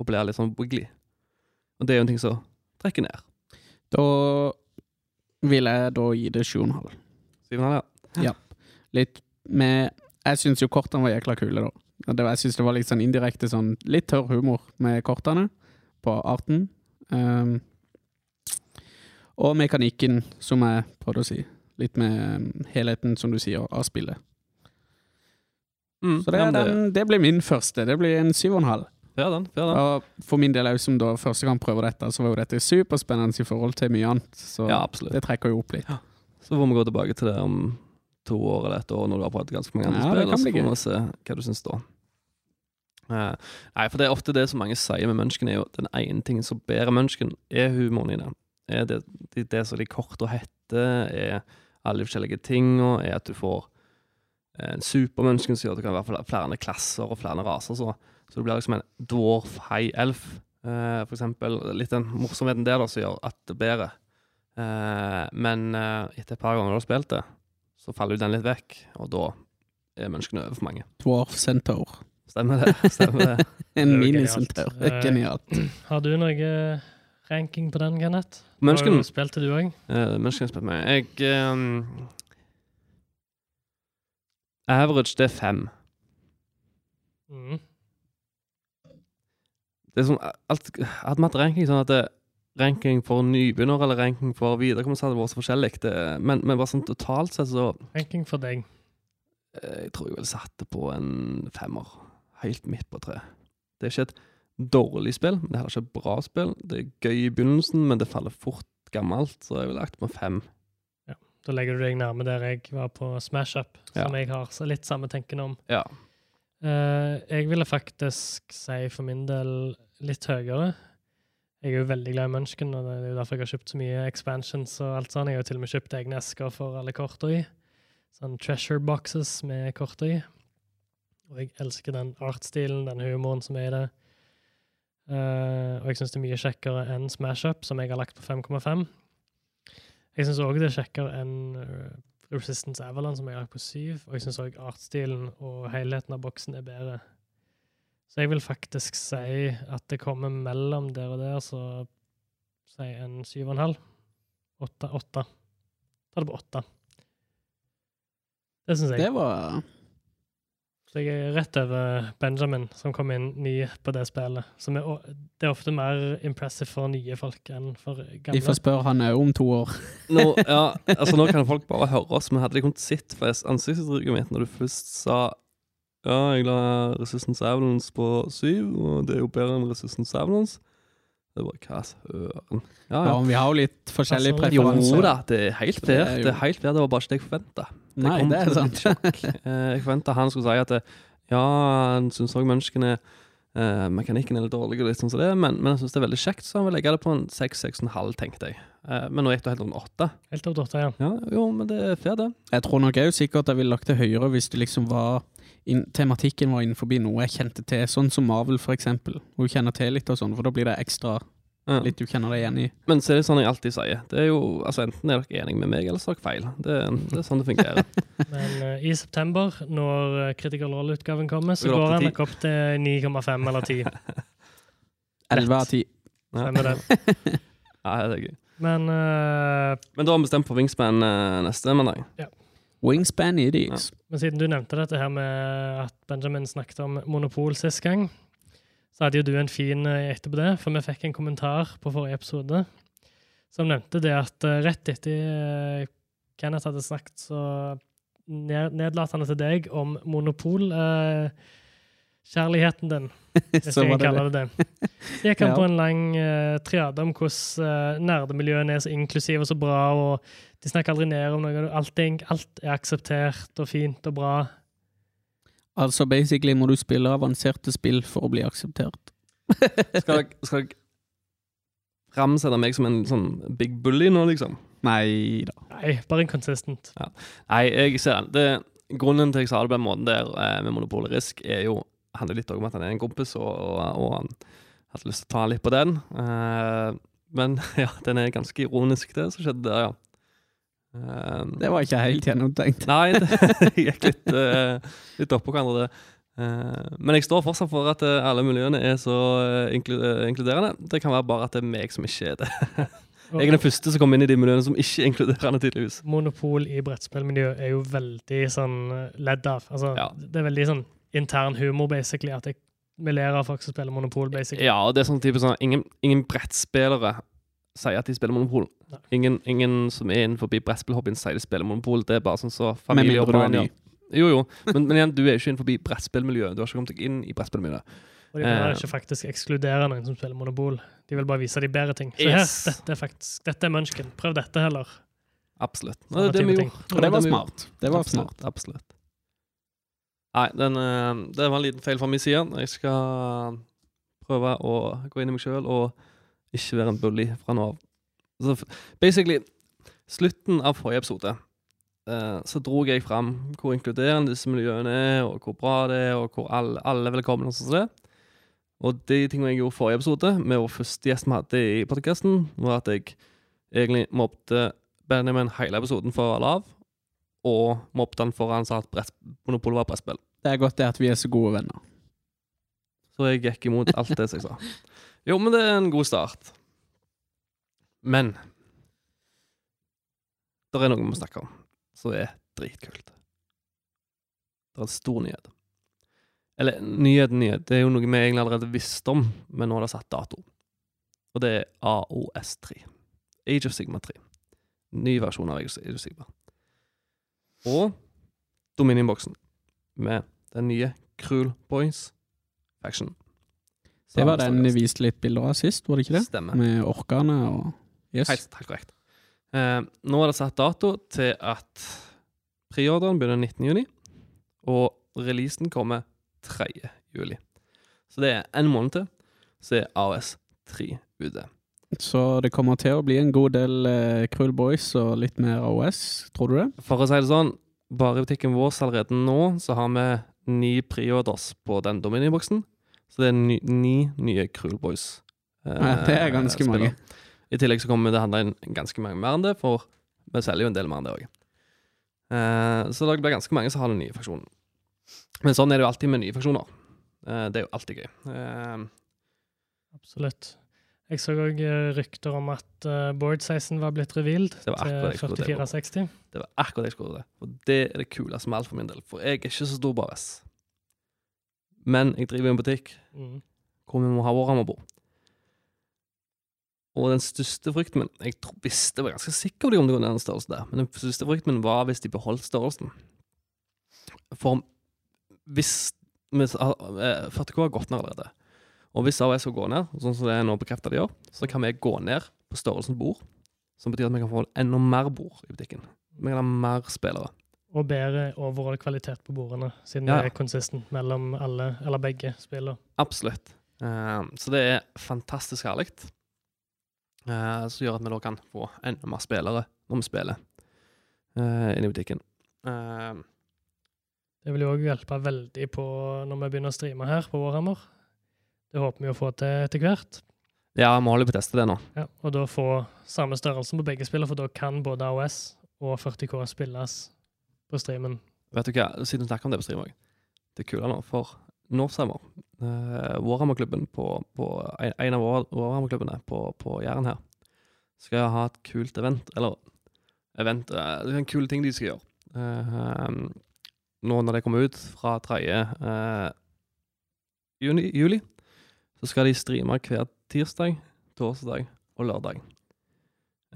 Og blir litt sånn wiggly. Og det er jo en ting som trekker ned. Da vil jeg da gi det 7,5. Syv og en ja. Litt med Jeg syns jo kortene var jækla kule, da. Og jeg syns det var litt sånn indirekte sånn litt tørr humor med kortene på arten. Um, og mekanikken, som jeg prøvde å si. Litt med um, helheten, som du sier, av spillet. Mm, Så det, den, det blir min første. Det blir en 7,5. Fair den, fair den. Og for min del som da første gang prøver dette, så var jo dette superspennende i forhold til mye annet. Så Ja, det trekker jo opp litt. Så får vi gå tilbake til det om to år eller et år, når du har prøvd ganske mange andre Ja, spill, så får vi se hva du syns da. Uh, nei, for det er ofte det som mange sier med Munchken, er jo den ene tingen som bærer Munchken, er humoren i det. Er det, det, det som de kort og heter, er alle de forskjellige tingene, er at du får en supermunchkin som gjør at du kan være flere- klasser og flere raser. Så, så du blir liksom en dwarf high elf, uh, for eksempel. Litt den morsomheten der da, som gjør at det bærer. Uh, men uh, etter et par ganger du har spilt det, så faller jo den litt vekk, og da er menneskene over for mange. Dwarf Centaur. Stemmer det. stemmer det. En Det er genialt. Eh, Genialt. har du noe eh, ranking på den, Kenneth? Mennesken, Har du spilt det, du òg? uh, Munchkin spilte meg. Jeg um, Average, det er fem. Mm. Det er sånn, alt, Hadde vi hatt ranking sånn at det, ranking for nybegynner eller ranking for viderekommende, hadde vært så forskjellig. Det, men, men bare sånn totalt sett, så Ranking for deg. eh, Jeg tror jeg ville satt det på en femmer. Helt midt på treet. Det er ikke et dårlig spill, men det er heller ikke et bra spill. Det er gøy i begynnelsen, men det faller fort gammelt, så jeg ville lagt på fem. Ja, Da legger du deg nærme der jeg var på Smash Up, som jeg har så litt samme tenken om. Ja. Uh, jeg ville faktisk si for min del litt høyere. Jeg er jo veldig glad i Munchkin, og det er jo derfor jeg har kjøpt så mye expansions og alt sånt. Jeg har jo til og med kjøpt egne esker for alle korta i. Sånn treasure boxes med korta i. Og jeg elsker den artstilen, den humoren som er i det. Uh, og jeg syns det er mye kjekkere enn Smash Up, som jeg har lagt på 5,5. Jeg syns òg det er kjekkere enn eh, Resistance Avalon, som jeg har lagt på 7. Og jeg syns òg artstilen og helheten av boksen er bedre. Så jeg vil faktisk si at det kommer mellom der og der, så si en 7,5. Åtte, åtte. Ta det på åtte. Det syns jeg. Det var Så jeg er rett over Benjamin, som kom inn ny på det spillet. Som er, det er ofte mer impressive for nye folk enn for Vi gamle. får spørre han òg om to år. Nå, ja, altså nå kan folk bare høre oss, men hadde de kunnet sitt for ansiktsuttrykket mitt når du først sa Ja, jeg la Resistance Avalance på syv, og det er jo bedre enn Resistance Avalance. Det var hva søren. Ja, Ja, ja. vi har jo litt forskjellige Altså, Jo da, det er helt fair. Det er helt fair, det var bare ikke det jeg forventa. Nei, det er sant. Eh, Jeg forventa han skulle si at det, ja, han syns òg menneskene er eh, Mekanikken er litt dårlig, og litt sånn som det, men, men jeg syns det er veldig kjekt, så han vil legge det på en seks, seks og en halv, tenkte jeg. Eh, men nå gikk det helt om 8. Helt opp til 8, ja. Ja, jo, men det er fair, det. Jeg tror nok òg sikkert jeg ville lagt det høyere hvis det liksom var inn, tematikken var innenfor noe jeg kjente til, sånn som Marvel for eksempel. Hvor du kjenner til litt og sånn, for da blir det ekstra Ja. litt du kjenner deg igjen i. Men så er det sånn jeg alltid sier. Det er jo, altså Enten er dere enige med meg, eller så er dere feil. Det, det er sånn det fungerer. Men uh, i september, når uh, Critical Role-utgaven kommer, så Går han nok opp til 9,5 eller 10. 11 av 10. Ja. Stemmer det. Ja, det er gøy. Men uh, Men da har vi bestemt på Wingspan neste mandag. Wingspan idiots. Men siden du nevnte dette her med at Benjamin snakket om monopol sist gang, så hadde jo du en fin eh, etterpå det, for vi fikk en kommentar på forrige episode som nevnte det at eh, rett etter eh, Kenneth hadde snakket så ned, nedlatende til deg om monopol eh, kjærligheten din, hvis jeg det kalle det det. Så gikk han Ja. på en lang uh, triade om hvordan uh, nerdemiljøene er så inklusive og så bra, og de snakker aldri ned om noe. Er, alt er akseptert og fint og bra. Altså basically må du spille avanserte spill for å bli akseptert. Skal dere, skal dere ramsette meg som en sånn big bully nå, liksom? Nei da. Nei, bare inconsistent. Nei, jeg ser den. Det, grunnen til at jeg sa det på den måten der eh, med Monopolet risk, er jo handler litt om at han er en kompis, og, og, og han hadde lyst til å ta litt på den. Uh, men ja, den er ganske ironisk, det som skjedde der, ja. Eh, Det var ikke helt gjennomtenkt. Nei, det gikk litt, uh, litt oppå hverandre, det. Uh, men jeg står fortsatt for at eh, alle miljøene er så eh, inklu inkluderende. Det kan være bare at det er meg som ikke er det. Jeg er den første som kommer inn i de miljøene som ikke er inkluderende, tydeligvis. Monopol i brettspillmiljø er jo veldig sånn ledd av. Altså, Ja. Det er veldig sånn intern humor, basically, at jeg, vi ler av folk som spiller monopol, basically. Ja, og det er sånn type sånn Ingen, ingen brettspillere sier at de spiller Monopol. Ingen, ingen som er innenfor brettspillhobbyen sier de spiller Monopol. Det er bare sånn så familie og barn gjør. Jo, jo, men, men igjen, du er ikke innenfor brettspillmiljøet. Du har ikke kommet deg inn i brettspillmiljøet. Og de vil Eh. ikke faktisk ekskludere noen som spiller monopol. De vil bare vise de bedre ting. Se Yes. her, dette er faktisk Dette er munchken. Prøv dette heller. Absolutt. Nå, det det vi gjorde. Og det var smart. Det var absolutt, smart. Absolutt. Nei, den, eh, det var en liten feil fra min side. Jeg skal prøve å gå inn i meg sjøl og ikke være en bully fra nå av. Så basically, slutten av forrige episode uh, så dro jeg fram hvor inkluderende disse miljøene er, og hvor bra det er, og hvor alle, alle er velkomne og sånn. Og de tingene jeg gjorde forrige episode, med vår første gjest vi hadde i podkasten, var at jeg egentlig mobbte Benjamin hele episoden for lav, og mobbet han for han sa at Monopol var brettspill. Det er godt det at vi er så gode venner. Så jeg gikk imot alt det som jeg sa. Jo, men det er en god start. Men det er noe vi må snakke om som er dritkult. Det er en stor nyhet. Eller nyhet, nyhet. Det er jo noe vi egentlig allerede visste om, men nå er det satt dato. Og det er AOS3. Age of Sigma 3. Ny versjon av Age of Sigma. Og Dominion-boksen med den nye Cruel Boys Faction. Det var den vi viste litt bilder av sist, var det ikke det? Stemmer. Med orkene og Yes. Helt, helt korrekt. Eh, nå er det satt dato til at preorderen begynner 19. juni, og releasen kommer 3. juli. Så det er en måned til, så er AOS 3 ute. Så det kommer til å bli en god del eh, Cruel Boys og litt mer AOS, tror du det? For å si det sånn, bare i butikken vår allerede nå, så har vi ni preorders på den Dominion-boksen. Så det er ni, ni nye Cruel Boys. eh, Ja, det er ganske spiller. mange. I tillegg så kommer det handle inn ganske mange mer enn det, for vi selger jo en del mer enn det òg. så det blir ganske mange som har den nye faksjonen. Men sånn er det jo alltid med nye faksjoner. Eh, det er jo alltid gøy. Eh, Absolutt. Jeg så òg rykter om at uh, board-sizen var blitt revealed til skulle til å 4460. Det var akkurat det jeg skulle det. Og det er det kuleste med alt for min del. For jeg er ikke så stor bares. Men jeg driver i en butikk Mm. hvor vi må ha Warhammer-bord. Og den største frykten min Jeg visste, var ganske sikker på det om det var den størrelsen der, men den største frykten min var hvis de beholdt størrelsen. For hvis hvis, eh, 40K har gått ned allerede, og hvis AOS skal gå ned, sånn som det er nå bekreftet de gjør, så kan vi gå ned på størrelsen bord, som betyr at vi kan få enda mer bord i butikken. Vi kan ha mer spillere. Og bedre overall kvalitet på bordene, siden Ja. det er konsistent mellom alle, eller begge spillene. Absolutt. Eh, så det er fantastisk herlig. Uh, som gjør at vi da kan få enda mer spillere når vi spiller uh, inne i butikken. Eh, Det vil jo òg hjelpe veldig på når vi begynner å streame her på Warhammer. Det håper vi å få til etter hvert. ja, vi holder på å teste det nå. Ja, og da få samme størrelsen på begge spillene, for da kan både AOS og 40K spilles på streamen. Vet du hva, siden du snakker om det på stream òg. Det er kulere nå, for Northsummer, uh, Warhammer-klubben på, på en, av War- Warhammer-klubbene på, på Jæren her, skal ha et kult event. Eller event uh, Det er en kul ting de skal gjøre. Uh, um, nå når det kommer ut fra 3. Uh, juni, juli, så skal de streame hver tirsdag, torsdag og lørdag.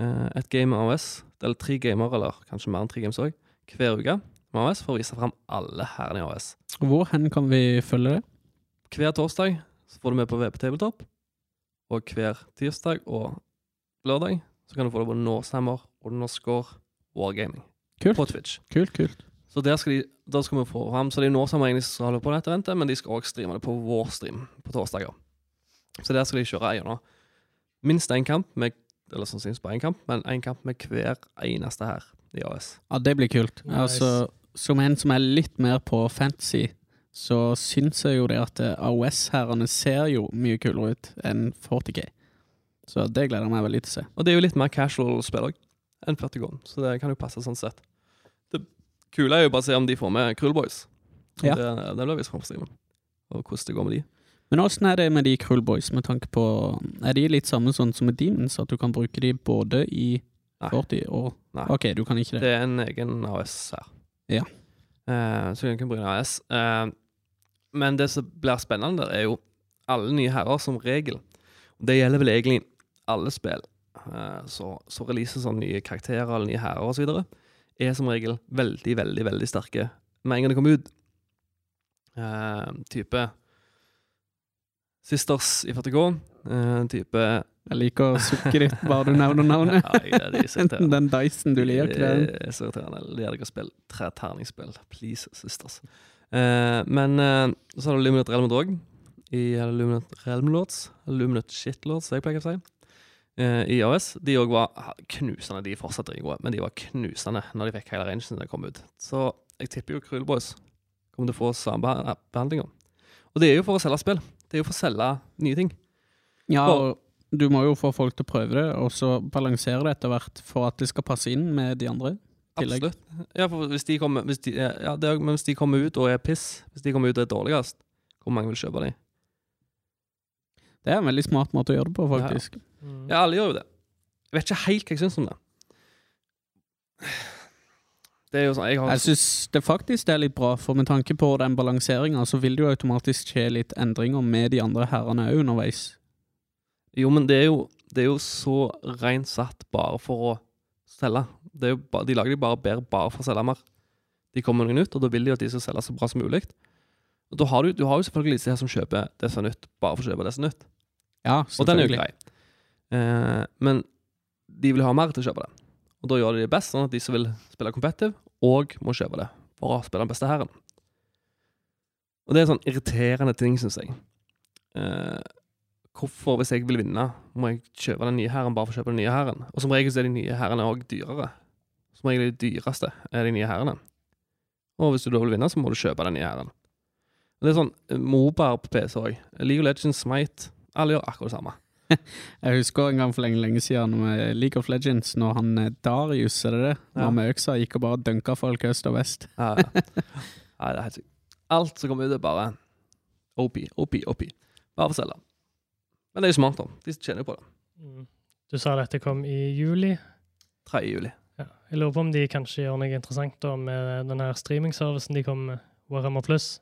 Eh, et game AOS, eller tre gamer, eller kanskje mer enn tre games òg, hver uke med AOS for å vise fram alle herrene i AOS. Hvor hen kan vi følge det? Hver torsdag så får du med på VP Tabletop, og hver tirsdag og lørdag så kan du få det på Norsammer, underscore Wargaming Kult. på Twitch. Kult, kult. Så der skal, de, der skal vi få fram Så det er egentlig som holder på dette eventet, men de skal også streame det på vår stream på torsdager. Så der skal de kjøre gjennom minst én kamp, med, eller sannsynligvis bare én kamp, men én kamp med hver eneste her i AS. Ja, det blir kult. Nice. Altså, som en som er litt mer på fantasy, så syns jeg jo det at eh, AOS-herrene ser jo mye kulere ut enn 40K. Så det gleder jeg meg veldig til å se. Og det er jo litt mer casual spill òg enn 40k, så det kan jo passe sånn sett. Det kule er jo bare å se om de får med Krull Boys. Ja. Det, det blir visst fram på streamen. Og hvordan det går med de. Men åssen er det med de Krull Boys, med tanke på Er de litt samme sånn som med Demons, at du kan bruke de både i Nei. 40 og Nei. OK, du kan ikke det. Det er en egen AS her. Ja. Uh, så du kan bruke en AS. Uh, men det som blir spennende, er jo alle nye herrer som regel. Og det gjelder vel egentlig alle spill. Eh, så, så releaser sånn nye karakterer eller nye herrer osv. er som regel veldig, veldig veldig sterke med en gang det kommer ut. Eh, type Sisters i 40K. Eh, type Jeg liker sukket ditt bare du nevner navnet. Ja, jeg- irriterende. Den Dyson du liker. Det er så irriterende. Lærer dere å spille tre terningsspill. Please, sisters. Eh, men eh, så har du Luminate Realm òg. I Luminate Realm Lords. Luminate Shit Lords, jeg pleier å si. Eh, I AS. De òg var knusende. De fortsatte i går. men de var knusende når de fikk hele rangen da de kom ut. Så jeg tipper jo Krylboys Boys kommer til å få samme beha- behandlinga. Og det er jo for å selge spill. Det er jo for å selge nye ting. Ja, Og- du må jo få folk til å prøve det, og så balansere det etter hvert for at det skal passe inn med de andre. Tillegg. Absolutt. Ja, for hvis de kommer, hvis de, ja, det er, men hvis de kommer ut og er piss, hvis de kommer ut og er dårligst, hvor mange vil kjøpe de? Det er en veldig smart måte å gjøre det på, Ja. faktisk. Mm. Ja, alle gjør jo det. Jeg vet ikke helt hva jeg syns om det. Det er jo sånn, jeg har Jeg syns det faktisk er litt bra, for med tanke på den balanseringa, så vil det jo automatisk skje litt endringer med de andre herrene òg underveis. Jo, men det er jo, det er jo så rent satt bare for å selge. Det er jo ba, de lager de bare bedre bare for å selge mer. De kommer noen ut, nytt, og da vil de at de skal selge så bra som mulig. Og da har du, du har jo selvfølgelig disse her som kjøper det som er nytt, bare for å kjøpe det som er nytt. Ja, Og den er jo grei. Eh, men de vil ha mer til å kjøpe det. Og da gjør de det best, sånn at de som vil spille competitive, og må kjøpe det for å spille den beste hæren. Og det er sånn irriterende ting, syns jeg. Eh, hvorfor, hvis jeg vil vinne, må jeg kjøpe den nye hæren bare for å kjøpe den nye hæren? Og som regel så er de nye hærene òg dyrere. Som regel de dyreste er de nye hærene. Og hvis du da vil vinne, så må du kjøpe den nye hæren. Det er sånn eh, Mobar på PC òg. League of Legends, Smite Alle gjør akkurat det samme. Jeg husker en gang for lenge lenge siden med League of Legends, når han eh, Darius, er det det? Ja. Var med øksa, gikk og bare dunka folk øst og vest. Ja, ja. Det er helt sykt. Alt som kommer ut, er bare OP, OP, OP. Bare for å selge. Men det er jo smart, da. De tjener jo på det. Mm. Du sa dette kom i juli. 3. juli. Ja. Jeg lurer på om de kanskje gjør noe interessant da med den her streamingservicen de kom med, Warhammer Plus.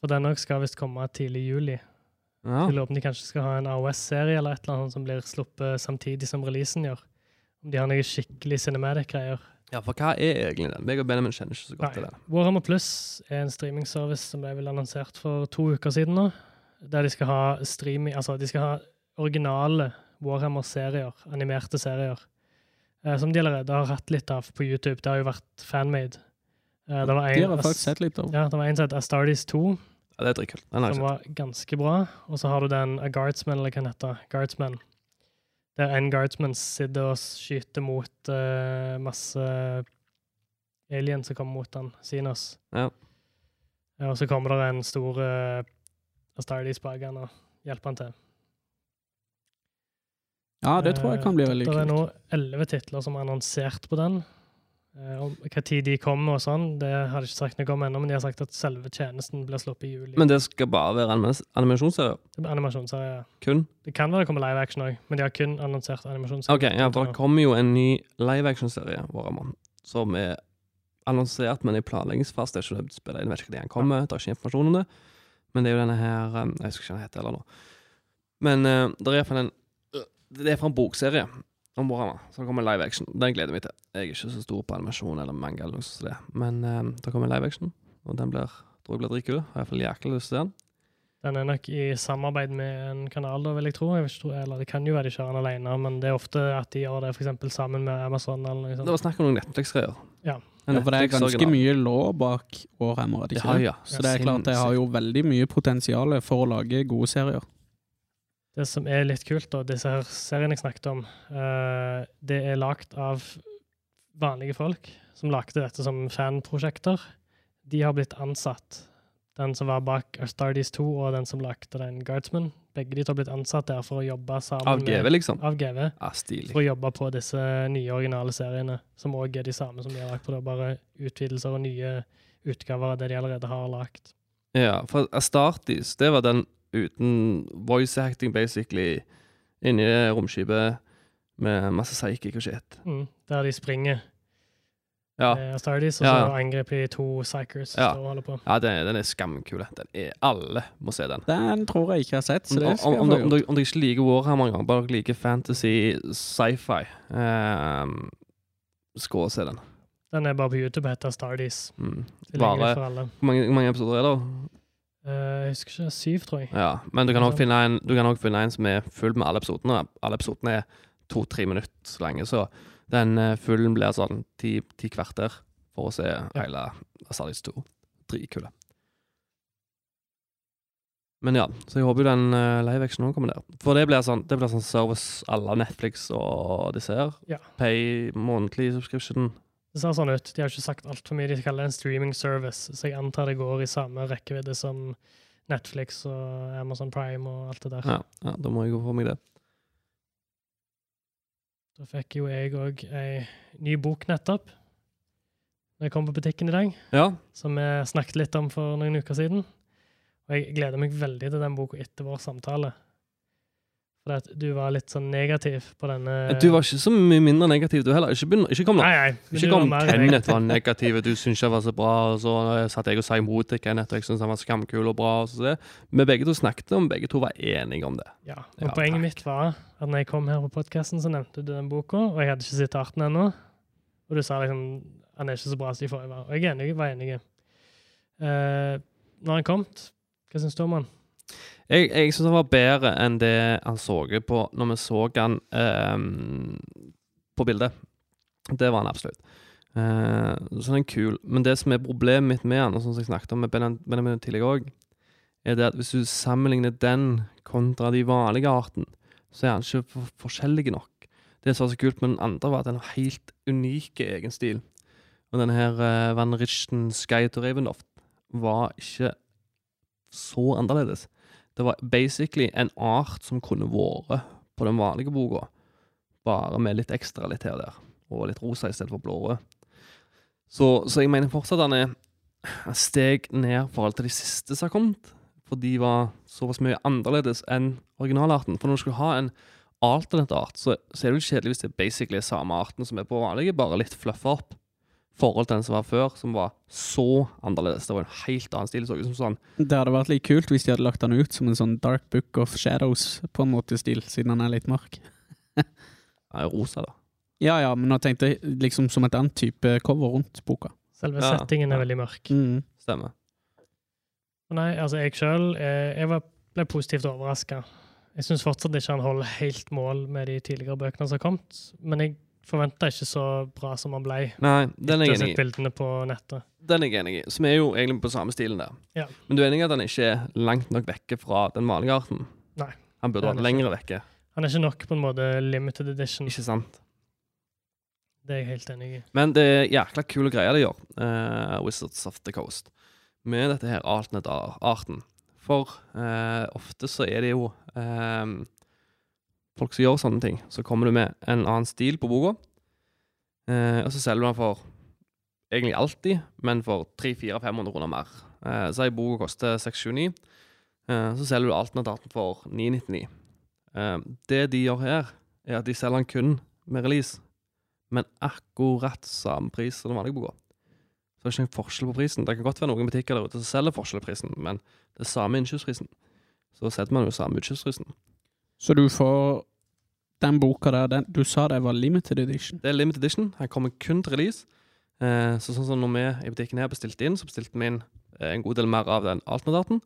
For den òg skal visst komme tidlig i juli. Ja. Jeg lurer på om de kanskje skal ha en AOS-serie eller et eller annet som blir sluppet samtidig som releasen gjør. Om de har noe skikkelig cinematic-greier. ja, for hva er egentlig den? Meg og Benjamin kjenner ikke så godt til det den. Warhammer Plus er en streamingservice som ble vel annonsert for to uker siden nå. Der de skal ha streaming Altså, de skal ha originale Warhammer-serier, animerte serier. Eh, som de allerede har hatt litt av på YouTube. Det har jo vært fanmade. Eh, det var De har faktisk sett litt av. ja, det var en som het Astartes 2, Ja, det er dritkult. Den har jeg som sett. var ganske bra. Og så har du den A Guardsman, eller hva den heter. Guardsman. Der en guardsman sitter og skyter mot eh, masse aliens som kommer mot han, Sinos. Ja. Ja, og så kommer det en stor uh, Astartes bak han og hjelper han til. Ja, det tror jeg kan bli veldig Det er kult. nå elleve titler som er annonsert på den. Eh, om hva tid de kommer og sånn, det har de ikke sagt noe om ennå, men de har sagt at selve tjenesten blir sluppet i juli. Men det skal bare være animas- animasjonsserier? Det blir. Kun? Det kan være det kommer live action òg, men de har kun annonsert animasjonsserie. OK, ja, for det kommer jo en ny live action-serie Warhammer, som er annonsert, men i planleggingsfase. Det er ikke spillet, jeg vet ikke når den kommer, det er ikke informasjon om det. Men det er jo denne her um, Jeg husker ikke hva den heter heller nå. Men uh, det er iallfall en Det er fra en bokserie om Warhammer, Så kommer live action. Den gleder jeg meg til. Jeg er ikke så stor på animasjon eller manga, eller noe sånt, men um, det kommer live action, og den blir, tror jeg blir dritkul. Har iallfall jækla lyst til den. Den er nok i samarbeid med en kanal, da, vil jeg tro. Jeg ikke, tro- eller Det kan jo være de kjører den alene, men det er ofte at de gjør det for sammen med Amazon. eller noe Det var snakk om noen Netflix-greier. Ja. Ja, for det er ganske mye lov bak Warhammer, er det ikke Ja, det? ja. Så det er klart det har jo veldig mye potensial for å lage gode serier. Det som er litt kult, da, disse her seriene jeg snakket om, uh, det er lagd av vanlige folk som lagde dette som fanprosjekter. De har blitt ansatt. Den som var bak Astartes 2, og den som lagde den Guardsman. Begge de har blitt ansatt der for å jobbe sammen Av GV, liksom? av GV. Ja, stilig. For å jobbe på disse nye originale seriene, som òg er de samme som de har lagd på. det, Bare utvidelser og nye utgaver av det de allerede har lagd. Ja, for Astartis, det var den uten voice acting, basically, inni romskipet med masse psychic og shit. Mm, der de springer Ja, eh, og så ja. angriper de to psychers Ja. som og holder på. ja den, den er skamkul. Den er, alle må se den. Den tror jeg ikke jeg har sett, så Om, det skal om, om, om, dere- ikke liker Warhammer engang, bare dere liker fantasy, sci-fi, um, skå og se den. Den er bare på YouTube, heter Stardis Mm. Bare. Hvor mange, hvor mange episoder er det? Eh, jeg husker ikke, syv, tror jeg. Ja, men du kan også Sånn. finne en, du kan også finne en som er full med alle episodene. Alle episodene er to-tre minutter lange, så den eh, fullen blir sånn ti, ti kvarter for å se hele Asalis 2. Dritkule. Men ja, så jeg håper jo den uh, live actionen kommer der. For det blir sånn, det blir sånn service à la Netflix og disse her. Ja. Pay månedlig subscription. Det ser sånn ut. De har ikke sagt altfor mye. De kaller det en streaming service, så jeg antar det går i samme rekkevidde som Netflix og Amazon Prime og alt det der. Ja, ja, da må jeg gå for meg det. Da fikk jo jeg òg ei ny bok nettopp. Når jeg kom på butikken i dag, Ja, som vi snakket litt om for noen uker siden. Og jeg gleder meg veldig til den boka etter vår samtale. For at du var litt sånn negativ på denne Du var ikke så mye mindre negativ, du heller. Ikke, begynner, ikke kom nå. Nei, nei. Ikke kom var Kenneth var negativ, du syntes jeg var så bra, og så satt jeg og sa imot til Kenneth, og jeg syntes han var skamkul og bra. Og. Vi begge to snakket om, begge to var enige om det. Ja, og Ja, Poenget takk. mitt var at når jeg kom her på podkasten, så nevnte du den boka, og jeg hadde ikke sett arten ennå. Og du sa liksom han er ikke så bra som de forrige var. Og jeg er enig, jeg var enig. Uh, når han kom, hva syns du om han? Jeg, jeg syns han var bedre enn det han så på når vi så han ehm, på bildet. Det var han absolutt. Eh, så den er kul. Men det som er problemet mitt med han, og som jeg snakket om med Benjamin tidligere òg, er det at hvis du sammenligner den kontra de vanlige arten, så er han ikke for forskjellig nok. Det som var så kult med den andre, var at den har helt unike egen stil. Og denne her uh, Van Richten Sky to Ravenloft var ikke så annerledes. Det var basically en art som kunne vært på den vanlige boka, bare med litt ekstra litt her og der, og litt rosa i stedet for blå. Så, så jeg mener fortsatt han er et steg ned for alt til de siste som har kommet. for de var såpass mye annerledes enn originalarten. For når du skulle ha en alternate art, så, så er det jo kjedelig hvis det er basically samme arten som er på vanlige, bare litt fluffa opp. Forhold til den som var før, som var så annerledes. Det var en helt annen stil. Det så ut som sånn Det hadde vært litt kult hvis de hadde lagt den ut som en sånn Dark Book of Shadows på en måte stil, siden den er litt mørk. ja, rosa, da. Ja ja, men nå tenkte jeg liksom som et annet type cover rundt boka. Selve Ja, settingen er veldig mørk. Mm. Stemmer. Nei, altså jeg sjøl jeg ble positivt overraska. Jeg syns fortsatt ikke han holder helt mål med de tidligere bøkene som har kommet. Men jeg forventa ikke så bra som han ble. Nei, den er jeg enig i. bildene på nettet. Den er jeg enig i. Som er jo egentlig på samme stilen der. Ja. Men du er enig i at han ikke er langt nok vekke fra den vanlige arten? Nei, Han burde vært lengre lenger vekke, Han er ikke nok på en måte limited edition. ikke sant? Det er jeg helt enig i. Men det er jækla kule greier de gjør, uh, Wizards of the Coast, med dette her alternate-arten. For uh, ofte så er det jo eh, folk som gjør sånne ting. Så kommer du med en annen stil på boka, eh, og så selger du den for egentlig alltid, men for 300-400-500 kroner mer. Eh, så ei bok koster 679, eh, så selger du alternate-arten for 999. Eh, det de gjør her, er at de selger den kun med release men akkurat samme pris som den vanlige boka. Så det er ikke noen forskjell på prisen. Det kan godt være noen butikker der ute som selger forskjell i prisen, men det er samme innkjøpsprisen. Så setter man jo samme utkjøpsprisen. Så du får den boka der, den, du sa det var limited edition. Det er limited edition. Den kommer kun til release. Eh, så sånn som når vi i butikken her bestilte inn, så bestilte vi inn eh, en god del mer av den alternate-arten,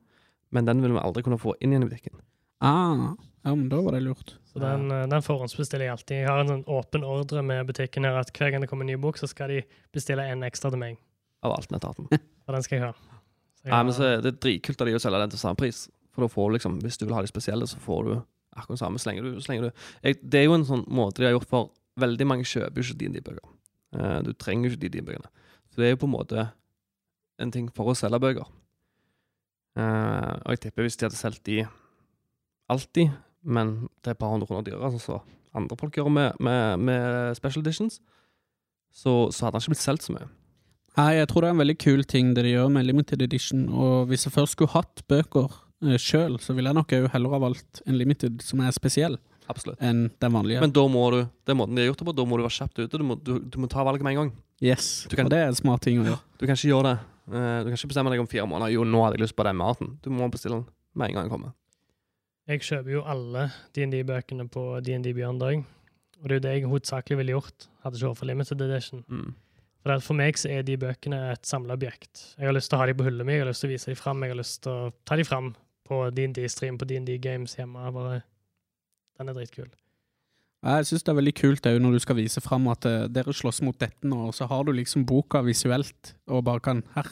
men den vil vi aldri kunne få inn igjen i butikken. Ah, ja, men da var det lurt. Så den, eh, den forhåndsbestiller jeg alltid. Jeg har en sånn åpen ordre med butikken her at hver gang det kommer en ny bok, så skal de bestille en ekstra til meg. Av alternate-arten. Og den skal jeg ha. Så jeg Nei, men så det er dritkult av de å selge den til samme pris. For da får du liksom, hvis du vil ha de spesielle, så får du akkurat samme så du, så du jeg, Det er jo en sånn måte de har gjort for Veldig mange kjøper jo ikke DND-bøker. Eh, du trenger ikke de D&D-bøkene. Så det er jo på en måte en ting for å selge bøker. Eh, og jeg tipper hvis de hadde solgt de alltid, men det er et par hundre kroner dyrere, altså som andre folk gjør med, med, med special editions, så, så hadde han ikke blitt solgt så mye. Nei, jeg tror det er en veldig kul ting det de gjør med limited edition, og hvis jeg først skulle hatt bøker uh, sjøl, så ville jeg nok òg heller ha valgt en limited som er spesiell, Absolutt. enn den vanlige. Men da må du, det er måten de har gjort det på, da må du være kjapt ute. Du må, du, du må ta valget med en gang. yes, kan- og det er en smart ting å gjøre. Du kan ikke gjøre det. Eh, du kan ikke bestemme deg om fire måneder. Jo, nå hadde jeg lyst på den maten. Du må bestille den med en gang den kommer. Jeg kjøper jo alle D&D-bøkene på D&D Beyond. Og det er jo det jeg hovedsakelig ville gjort, hadde ikke vært for limited edition. Mm. For, for meg så er de bøkene et samleobjekt. Jeg har lyst til å ha dem på hylla mi, jeg har lyst til å vise dem fram, jeg har lyst til å ta dem fram på D&D-stream, på D&D Games hjemme. Bare, den er dritkul. Jeg syns det er veldig kult òg når du skal vise fram at uh, dere slåss mot dette nå, og så har du liksom boka visuelt, og bare kan Her.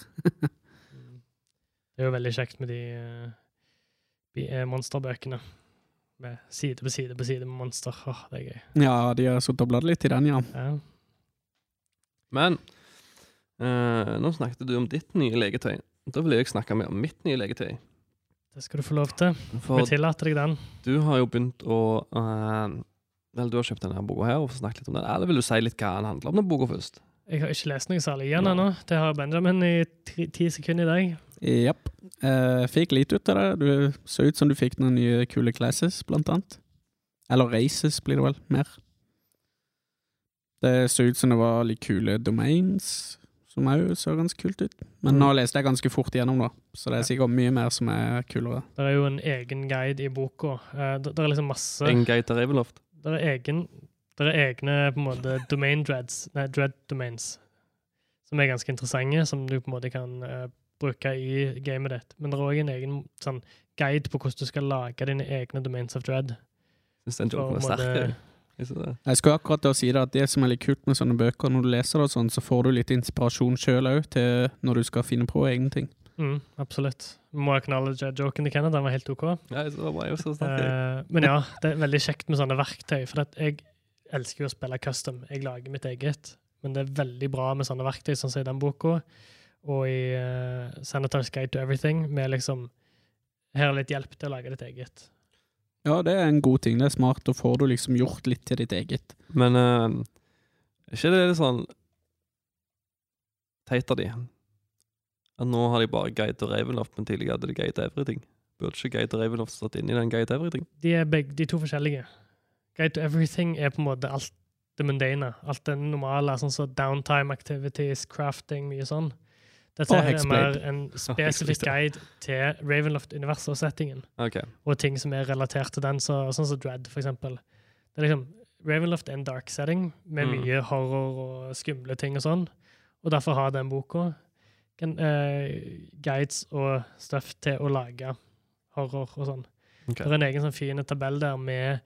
Det er jo veldig kjekt med de eh, de, eh, monsterbøkene. Med side på side på side med monster. Åh, det er gøy. Ja, de har sittet og bladd litt i den, ja. Ja. Men uh, nå snakket du om ditt nye legetøy. Da vil jeg snakke mer om mitt nye leketøy. Det skal du få lov til. For Vi tillater deg den. du har jo begynt å uh, Vel, du har kjøpt denne boka her, og snakket litt om den. Eller vil du si litt hva den handler om, den boka først? Jeg har ikke lest noe særlig igjen ennå. Det har Benjamin i ti, ti sekunder i dag. Japp. Uh, fikk litt ut av det. Du så ut som du fikk noen nye kule classes, blant annet. Eller races, blir det vel mer. Det så ut som det var litt kule domains, som òg så ganske kult ut. Men Mm. nå leste jeg ganske fort igjennom, da, så det er sikkert mye mer som er kulere. Det er jo en egen guide i boka. Eh, Det, er liksom masse En guide til Ravenloft. Det er, egen, det er egne på en måte domain dreads, nei, dread domains, som er ganske interessante, som du på en måte kan uh, bruke i gamet ditt. Men det er òg en egen sånn guide på hvordan du skal lage dine egne domains of dread. Synes den jobben joken er sterk. Jeg. Skulle akkurat å si det at det som er litt kult med sånne bøker, når du leser det og sånn, så får du litt inspirasjon sjøl òg til når du skal finne på egne ting. Mm, absolutt. Må acknowledge joken til Kenneth, den var helt OK. Ja, jeg synes var jo så sterk. Eh, men ja, det er veldig kjekt med sånne verktøy, for at jeg elsker jo å spille custom. Jeg lager mitt eget, men det er veldig bra med sånne verktøy, sånn som i den boka, og i uh, Senators Guide to Everything, med liksom Her er litt hjelp til å lage ditt eget. Ja, det er en god ting. Det er smart. Da får du liksom gjort litt til ditt eget. Men uh, er ikke det litt sånn teit av de? At nå har de bare guide to Ravenloft, men tidligere hadde de guide to everything. Burde ikke Guide to Ravenloft stått inn i den Guide to Everything? De er begge, de to forskjellige. Guide to Everything er på en måte alt det mundane. Alt det normale, sånn som downtime activities, crafting, mye sånn. Dette er mer en spesifikk guide til Ravenloft-universet og settingen, Okay. og ting som er relatert til den, så, sånn som Dread, for eksempel. Det er liksom, Ravenloft er en dark setting med Mm. mye horror og skumle ting og sånn, og derfor har den boka kan, uh, guides og stuff til å lage horror og sånn. Okay. Det er en egen sånn fin tabell der med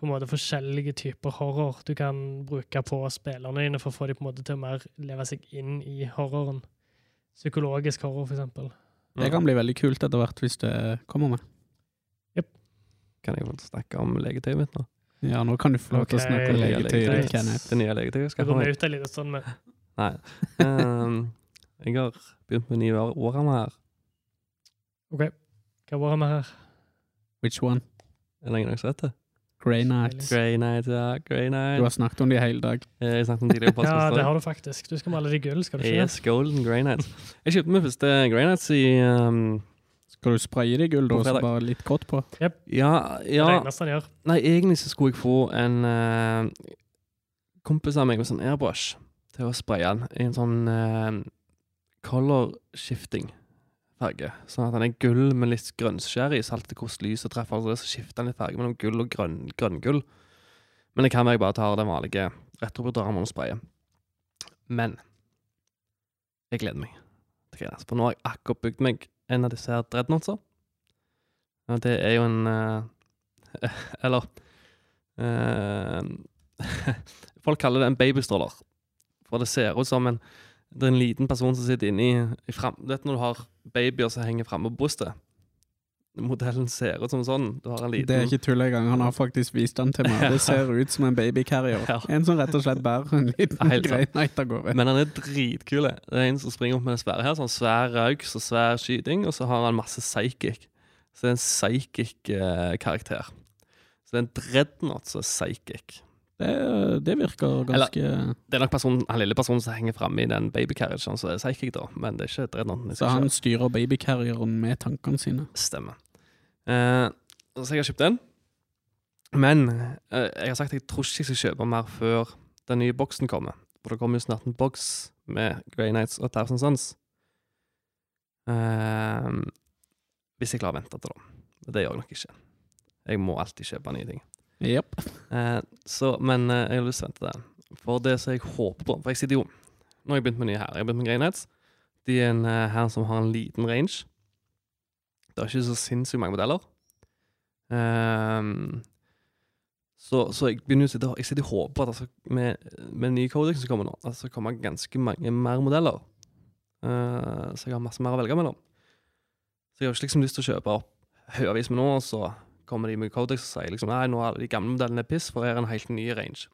på en måte forskjellige typer horror du kan bruke på spillerne dine for å få dem på en måte til å mer leve seg inn i horroren. Psykologisk horror, for eksempel. Det kan bli veldig kult etter hvert hvis det kommer med. Kan jeg få snakke om legetøyet mitt nå? Ja, nå kan du få lov til å snakke om legetøyet ditt, Kenneth. Det nye legetøyet skal ha. vi ut litt sånn med. Nei. Um, jeg har begynt med nye Warhammer her. OK, hva var med her? Which one? Er det ingen som vet det? Grey Nights. Grey Nights, ja. Grey Nights. Du har snakket om de hele dag. Eh, Jeg snakket om tidligere på Ja, det har du faktisk. Du skal male de gull, skal du ikke? Yes, Golden Grey Nights. Jeg kjøpte min første Grey Nights i um, Skal du spraye de i gull, da, og så bare litt grått på? Ja, Det er ja det eneste han gjør. Nei, egentlig så skulle jeg få en uh, kompis av meg med sånn airbrush til å spraye den i en sånn uh, color shifting farge. Sånn at den er gull med litt grønnskjær i, så alltid hvordan lyset treffer, altså, så skifter den litt farge mellom gull og grønn, grønngull. Men det kan være jeg bare tar den vanlige sprayer. Men jeg gleder meg for nå har jeg akkurat bygd meg en av disse her dreadnoughtsa. Og det er jo en uh, Eller uh, Folk kaller det en babystråler. For det ser ut som en Det er en liten person som sitter inni i fram... Du vet når du har babyer som henger framme på brystet? Modellen ser ut som sånn. Du har en liten Det er ikke tull engang. Han har faktisk vist den til meg. Det ser ut som en babycarrier. Ja. En som rett og slett bærer en liten Night av gårde. Men han er dritkul. Det er en som springer opp med en svære her. Sånn svær rauks og svær skyting, og så har han masse psychic. Så det er en psychic eh. Så det er en dreadnought som er psychic. Det, det virker ganske Det er nok personen, han lille personen som henger framme i den babycarriagen, som er psychic, da. Men det er ikke dreadnoughten. Så han selv. styrer babycarrieren med tankene sine. Stemmer. Eh, så jeg har kjøpt den. Men eh, jeg har sagt at jeg tror ikke jeg skal kjøpe mer før den nye boksen kommer. For det kommer jo snart en boks med Grey Nights og Thousand Sons. Eh, hvis jeg klarer å vente til da. Det gjør jeg nok ikke. Jeg må alltid kjøpe nye ting. Jepp. Eh, så, men eh, jeg har lyst til å vente det. For det som jeg håper på For jeg sitter jo Nå har jeg begynt med nye her. Jeg har begynt med Grey De er en eh, her som har en liten range. Det er ikke så sinnssykt mange modeller. Ehm, så, så jeg begynner å sitte Jeg sitter og håper at altså, med, med nye Codex som kommer nå, at det skal ganske mange mer modeller. Eh, så jeg har masse mer å velge mellom. Så jeg har ikke liksom lyst til å kjøpe opp haugevis med nå, og så kommer de med Codex og sier liksom Nei, nå er de gamle modellene piss, for her er en helt ny range.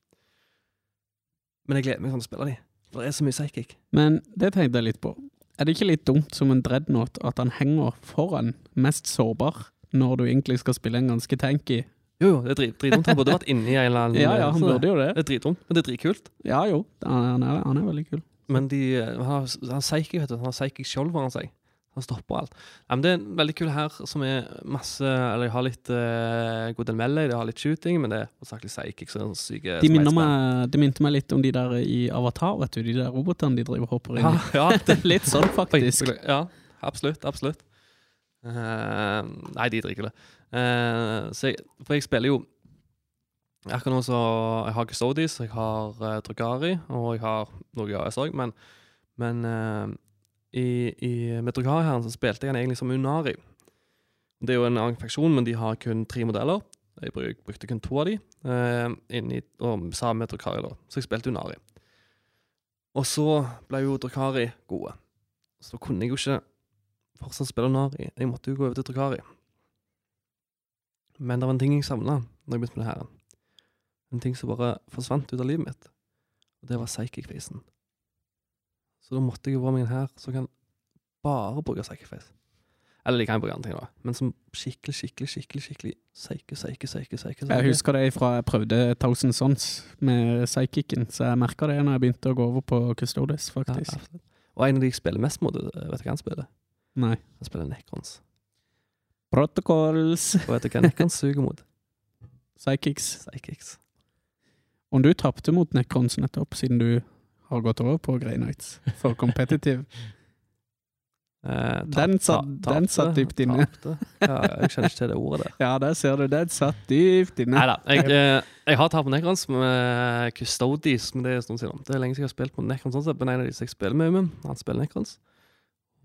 Men jeg gleder meg sånn til å spille de. For det er så mye psychic. Men det tenkte jeg litt på. Er det ikke litt dumt som en dreadnought at han henger foran mest sårbar, når du egentlig skal spille en ganske tanky? Jo, jo, det er drit, dritdumt. Han burde vært inni i en eller annen Ja, ja, han burde jo det. Det er dritdumt, men det er dritkult. Ja jo, han er, han er veldig kul. Men de eh, han han har psychic, vet du. Han har psychic skjold foran seg. Han stopper alt. Ja, men det er en veldig kul her som er masse Eller jeg har litt uh, god del mellom, jeg har litt shooting, men det er hovedsakelig psychic. Det er sånn syke De minner meg, de minte meg litt om de der i Avatar, vet du. De der robotene de driver hopper inn Ja, i. ja, Det er litt sånn, faktisk. Ja, absolutt. Absolutt. Uh, nei, de drikker det. Uh, så jeg, for jeg spiller jo Akkurat nå så Jeg har Custodies, jeg har uh, Drugari, og jeg har noe AS òg, men, men eh, i, i, her så spilte jeg han egentlig som Unari. Det er jo en annen faksjon, men de har kun tre modeller. Jeg bruk, brukte kun to av de, eh, inni, og sammen med Drukari, da. Så jeg spilte Unari. Og så ble jo Drukari gode. Så da kunne jeg jo ikke fortsatt spille Unari. Jeg måtte jo gå over til Drukari. Men det var en ting jeg savna når jeg begynte med det her. En ting som bare forsvant ut av livet mitt. Og det var psychic-facen. Så da måtte jeg jo få meg en her som kan bare bruke psychic-face. Eller de kan bruke andre ting, da. Men som skikkelig, skikkelig, skikkelig skikkelig seike, seike, seike, seike. Jeg husker det fra jeg prøvde Thousand Sons med psychicen, så jeg merka det når jeg begynte å gå over på Custodes, faktisk. Ja, Og en av de jeg spiller mest mot, vet du hva han spiller? Nei. Han spiller Necrons. Protocols. Og vet du hva Necrons suger mot? Psychics. Psychics. Om du tapte mot Necrons nettopp, siden du har gått over på Grey Knights for competitive. Eh, Den satt- den satt dypt inne. Tapte. Ja, jeg kjenner ikke til det ordet der. Ja, der ser du. Den satt dypt inne. Nei da. Jeg, eh, jeg har tatt på Necrons med Custodies, men det er sånn siden. Det er lenge siden jeg har spilt på Necrons, sånn men en av de som jeg spiller med, han spiller Necrons.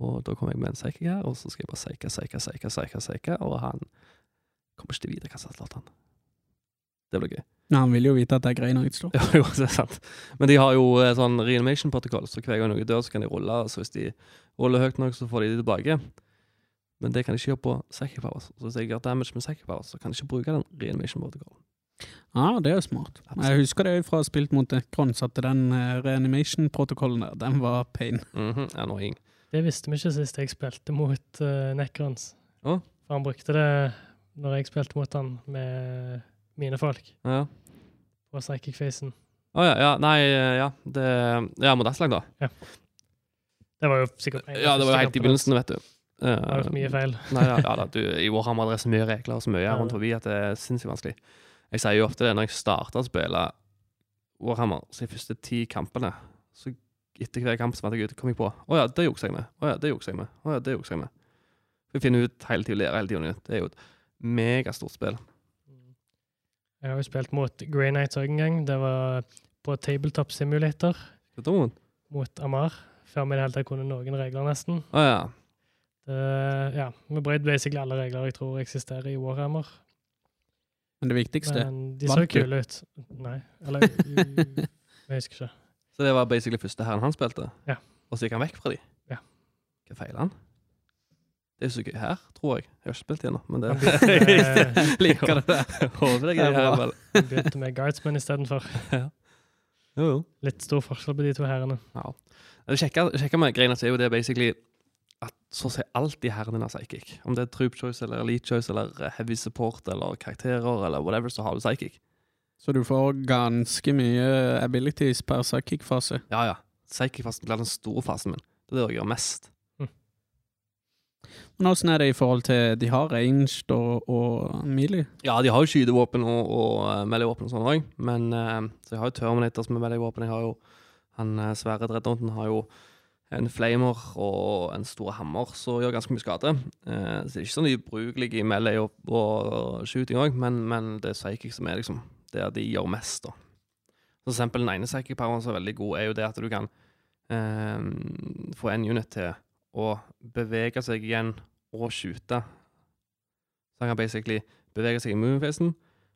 Og da kommer jeg med en psychic her, og så skal jeg bare psyche, psyche, psyche, psyche, psyche, og han kommer ikke til å vite hva som har slått han. Det blir gøy. Nei, han vil jo vite at det er Grey Knights, da. Jo, jo, det er sant. Men de har jo eh, sånn reanimation-protokoll, så hver gang noe dør, så kan de rulle. Så hvis de ruller høyt nok, så får de de tilbake. Men det kan de ikke gjøre på psychic powers. Så hvis jeg gjør damage med psychic powers, så kan de ikke bruke den reanimation-protokollen. Ja, det er jo smart. Jeg husker det fra spilt mot Necrons, at den eh, reanimation-protokollen der, den var pain. Mhm, annoying. Det visste vi ikke sist jeg spilte mot uh, Necrons. Oh? For han brukte det når jeg spilte mot han med mine folk Ja. på Psychic Facen. Å ja, ja, nei, eh, ja. Det, ja, mot lag, da. Ja. Det var jo sikkert Ja, det var jo helt i begynnelsen, vet du. Jeg har gjort mye feil. Nei, ja, ja da, du, I Warhammer det er så mye regler og så mye rundt forbi at det er sinnssykt vanskelig. Jeg sier jo ofte det når jeg starter å spille Warhammer, så de første ti kampene Så etter hver kamp så jeg ut kom jeg på Å ja, det jukser jeg med. Å ja, det jukser jeg med. Å ja, det jukser jeg med. Vi finner ut hele tiden, lærer hele tiden. Det er jo et megastort spill. Jeg har jo spilt mot Grey Knights òg en gang. Det var på Tabletop Simulator hva? mot Amar. Før vi i det hele tatt kunne noen regler, nesten. Ah, ja. Det, ja, vi brøt basically alle regler jeg tror eksisterer i Warhammer. Men det viktigste Men de så kule ut. Nei, eller Jeg husker ikke. Så det var basically første herren han spilte? Ja. Og så gikk han vekk fra de? Ja. Hva feiler han? Det er så gøy her, tror jeg. Jeg har ikke spilt det ennå, men det begynte Liker det der. Håper det er gøy her. vel. begynte med Guardsman istedenfor. Jo, jo. Litt stor forskjell på de to herrene. Ja. det kjekke med greiene er jo det basically at så å si alt de herrene er psychic. Om det er troop choice eller elite choice eller heavy support eller karakterer eller whatever, så har du psychic. Så du får ganske mye abilities per psychic-fase. Ja, ja. Psychic-fasen blir den store fasen min. Det er det jeg gjør mest. Men åssen er det i forhold til De har ranged og, og melee? Ja, de har jo skytevåpen og, og uh, melee-våpen og sånn òg, men eh, Så jeg har jo Terminators med melee-våpen. Jeg har jo han uh, svære dreadnoughten har jo en flamer og en stor hammer som gjør ganske mye skade. Eh, så det er ikke sånn ubrukelig i melee og, og shooting òg, men, men det er psychic som er liksom der de gjør mest, da. For eksempel den ene psychic poweren som er veldig god, er jo det at du kan eh, få en unit til å bevege seg igjen og skyte. Så han kan basically bevege seg i moving-fasen,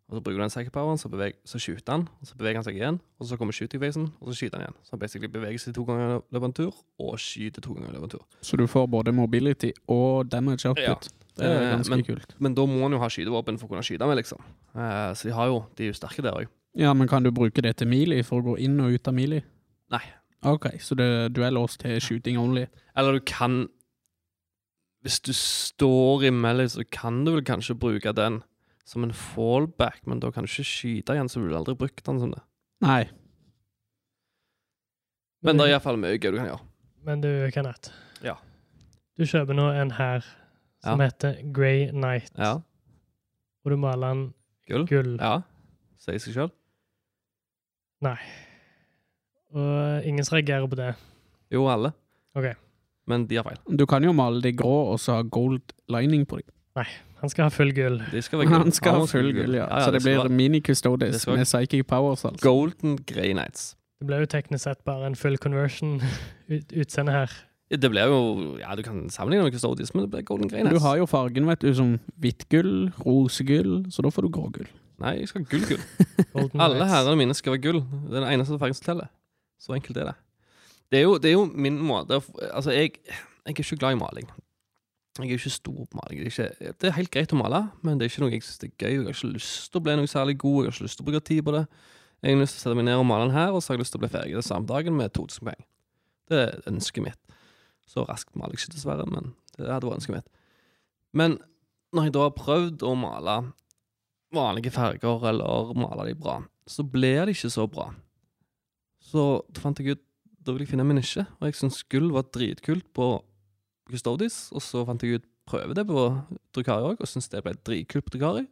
og så bruker du den psychic poweren, så, beveg, så skyter han, og så beveger han seg igjen, og så kommer shooting-fasen, og så skyter han igjen. Så han basically beveger seg to ganger i løpet av en tur, og skyter to ganger i løpet av en tur. Så du får både mobility og damage output. Ja. Det er Eh, ganske men- kult. Men da må han jo ha skytevåpen for å kunne skyte med, liksom. Eh, så de har jo, de er jo sterke der òg. Ja, men kan du bruke det til melee for å gå inn og ut av melee? Nei. Ok, så det, du er låst til shooting only. Eller du kan Hvis du står i melee, så kan du vel kanskje bruke den som en fallback, men da kan du ikke skyte igjen, så vil du aldri brukt den som det. Nei. Men det er iallfall mye gøy du kan gjøre. Men du, Kenneth. Ja. Du kjøper nå en her som heter Grey Knight, Ja. og du maler den Gull. gull. Ja. Sier seg sjøl. Og ingen som reagerer på det. Jo, alle. Ok. Men de har feil. Du kan jo male de grå og så ha gold lining på dem. Nei, Han skal ha full gull. De skal være gull. Han skal ha full gull, ja. ja Så det det blir være mini Det custodes skal være- med psychic powers, altså. Golden Grey Nights. Det ble jo teknisk sett bare en full conversion-utseende her. Det blir jo Ja, du kan sammenligne med Custodies, men det blir Golden Grey Nights. Du har jo fargen, vet du, som hvitt gull, rosegull, så da får du grågull. Nei, jeg skal ha gull-gull. Alle herrene mine skal være gull. Det er den eneste fargen som teller. Så enkelt er det. Det er jo, det er jo min måte Altså, jeg, jeg er ikke glad i maling. Jeg er ikke stor på maling. Det er, ikke, det er helt greit å male, men det er ikke noe jeg syns er gøy. Jeg har ikke lyst til å bli noe særlig god. Jeg har ikke lyst til å bruke tid på det. Jeg har lyst til å sette meg ned og male den her, og så har jeg lyst til å bli ferdig den samme dagen med 2000 poeng. Det er ønsket mitt. Så raskt maler jeg ikke, dessverre, men det hadde vært ønsket mitt. Men når jeg da har prøvd å male vanlige farger, eller male de bra, så blir det ikke så bra. Så da fant jeg ut Da vil jeg finne min nisje, og jeg syntes gull var dritkult på Custodis. og så fant jeg ut prøve det på Drukari òg, og syntes det ble dritkult på Drukari.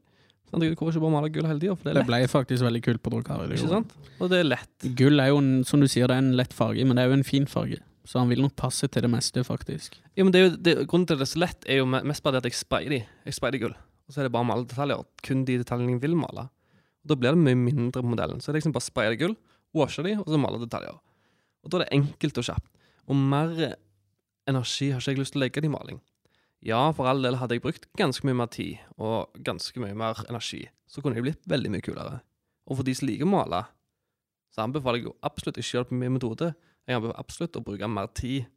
Så jeg hvorfor ikke bare male gull hele tida, det er Det ble faktisk veldig kult på Drukari. Ikke sant? Og det er lett. Gull er jo, en, som du sier, det er en lett farge, men det er jo en fin farge. Så han vil nok passe til det meste, faktisk. Ja, men det jo, det, Grunnen til at det er så lett, er jo mest bare det at jeg speider. Jeg sprayer gull. Og så er det bare å male detaljer. Kun de detaljene jeg vil male. Og Da blir det mye mindre på modellen. Så jeg liksom bare sprayer de gull, washer de, og så maler detaljer. Og da er det enkelt og kjapt. Og mer energi har ikke jeg lyst til å legge i maling. Ja, for all del hadde jeg brukt ganske mye mer tid og ganske mye mer energi, så kunne jeg blitt veldig mye kulere. Og for de som liker å male, så anbefaler jeg jo absolutt ikke å gjøre det på min metode. Jeg anbefaler absolutt å bruke mer tid.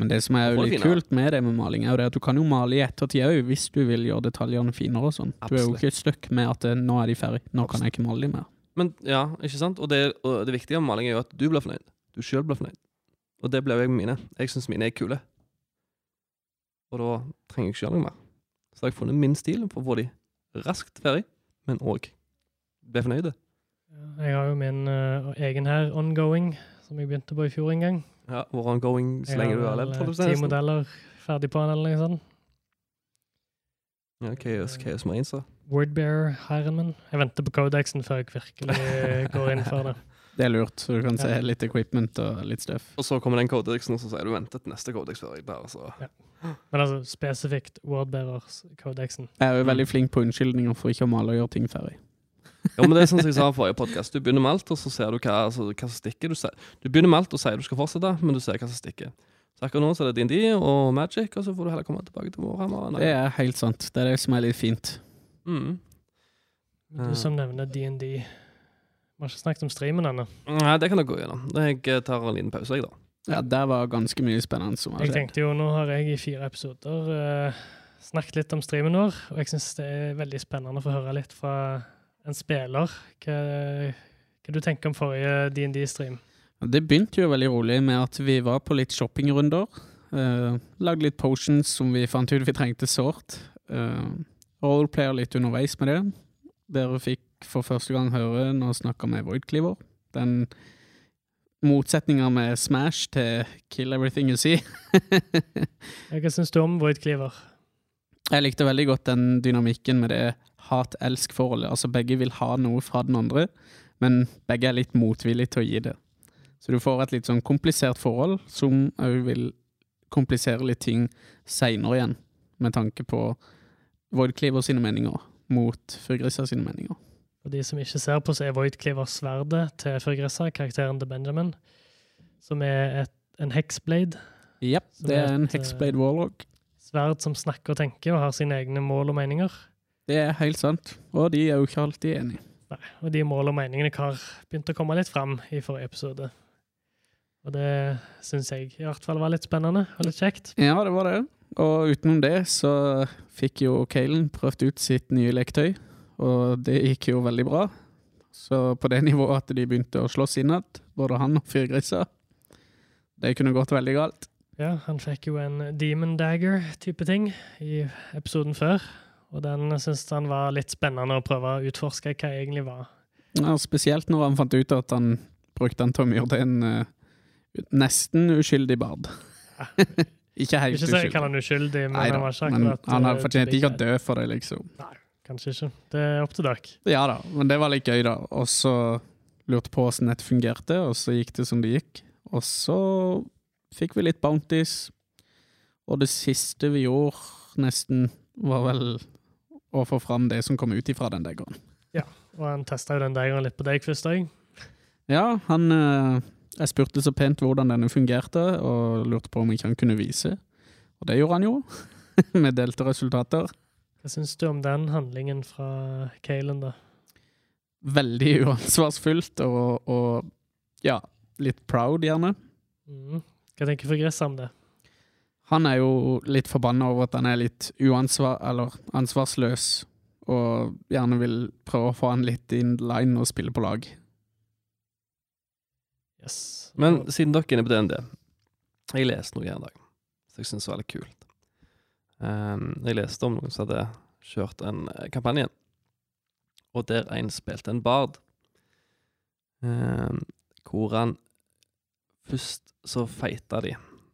Men det som er jo litt kult med det med maling, er jo det at du kan jo male i ettertid òg, hvis du vil gjøre detaljene finere og sånn. Du er jo ikke et stykk med at eh, nå er de ferdig, nå kan jeg ikke male de mer. Men ja, ikke sant? Og det, og det viktige med maling er jo at du blir fornøyd. Du sjøl blir fornøyd. Og det jo jeg med mine. Jeg syns mine er kule. Og da trenger jeg ikke gjøre noe mer. Så har jeg funnet min stil for å få de raskt ferdig, men òg bli fornøyde. Jeg har jo min uh, egen her, ongoing, som jeg begynte på i fjor en gang. Ja, Hvor ongoing så lenge du har levd. eh, Ti modeller ferdig på den, eller noe sånt. Ja, Chaos, Chaos Marines, da. Wordbearer-hæren min. Jeg venter på codexen før jeg virkelig går inn for det. Det er lurt, så du kan se litt equipment og litt stuff. Og så kommer den codexen, og så sier du vente til neste codex før jeg bærer, så Men altså spesifikt Wordbearers-codexen. Jeg er jo Mm. veldig flink på unnskyldninger for ikke å male og gjøre ting ferdig. Jo, men det er sånn som jeg sa i forrige podkast. Du begynner med alt, og så ser du hva, altså, hva som stikker. Du, ser, du begynner med alt og sier du skal fortsette, men du ser hva som stikker. Så akkurat nå så er det DND og Magic, og så får du heller komme tilbake til Warhammer. Det er helt sant. Det er det som er litt fint. mm. Du som nevner DND. Vi har ikke snakket om streamen ennå. Nei, det kan dere gå gjennom. Jeg eh, tar en liten pause, jeg, da. Ja, Der var ganske mye spennende som har Jeg tenkte jo, nå har jeg i fire episoder uh, snakket litt om streamen vår, og jeg syns det er veldig spennende å få høre litt fra en spiller. Hva, hva du tenker om forrige DND-stream? Det begynte jo veldig rolig med at vi var på litt shoppingrunder. Uh, lagde litt potions som vi fant ut vi trengte sårt. Uh, Roleplayer litt underveis med det. Dere fikk for første gang høre når jeg snakka med Voidcliver Den motsetninga med Smash til Kill Everything You See. Hva syns du om Voidcliver? Jeg likte veldig godt den dynamikken med det hat-elsk-forholdet. Altså begge vil ha noe fra den andre, men begge er litt motvillige til å gi det. Så du får et litt sånn komplisert forhold, som òg vil komplisere litt ting seinere igjen, med tanke på Void Cleaver sine meninger mot Fyrgrissa sine meninger. For de som ikke ser på, så er Void Cleaver sverdet til Fyrgrissa, karakteren til Benjamin, som er et, en hexblade. Jepp, det er en et, eh, Hexblade Warlock. Sverd som snakker og tenker og har sine egne mål og meninger. Det er helt sant, og de er jo ikke alltid enige. Nei, og de mål og meningene har begynt å komme litt fram i forrige episode. Og det syns jeg i hvert fall var litt spennende og litt kjekt. Ja, det var det. Og utenom det så fikk jo Kalen prøvd ut sitt nye leketøy, og det gikk jo veldig bra. Så på det nivået at de begynte å slåss innad, både han og fyrgrisa, Det kunne gått veldig galt. Ja, han fikk jo en demon dagger-type ting i episoden før. Og den syntes han var litt spennende å prøve å utforske hva det egentlig var. Ja, spesielt når han fant ut at han brukte den til å myrde en eh, nesten uskyldig bard. Ikke helt Ikke så jeg kaller han uskyldig, men Neida, han var ikke men at, han har fortjent ikke å dø for det, liksom. Nei, Kanskje ikke. Det er opp til dere. Ja da, men det var litt gøy, da. Og så lurte på hvordan dette fungerte, og så gikk det som det gikk. Og så fikk vi litt bounties, og det siste vi gjorde nesten, var vel å få fram det som kom ut ifra den daggeren. Og han testa jo den degeren litt på deg først òg. Ja, han eh, Jeg spurte så pent hvordan denne fungerte, og lurte på om ikke han kunne vise. Og det gjorde han jo, med delte resultater. Hva syns du om den handlingen fra Kalen, da? Veldig uansvarsfullt og, og ja, litt proud, gjerne. Mm. Hva tenker Fugressa om det? Han er jo litt forbanna over at han er litt uansvar, eller ansvarsløs, og gjerne vil prøve å få han litt in line og spille på lag. Yes. Men siden dere er inne på DND Jeg leste noe her en dag som jeg syntes var litt kult. Um, jeg leste om noen som hadde kjørt en eh, kampanje, og der en spilte en bard. Um, hvor han Først så feita de,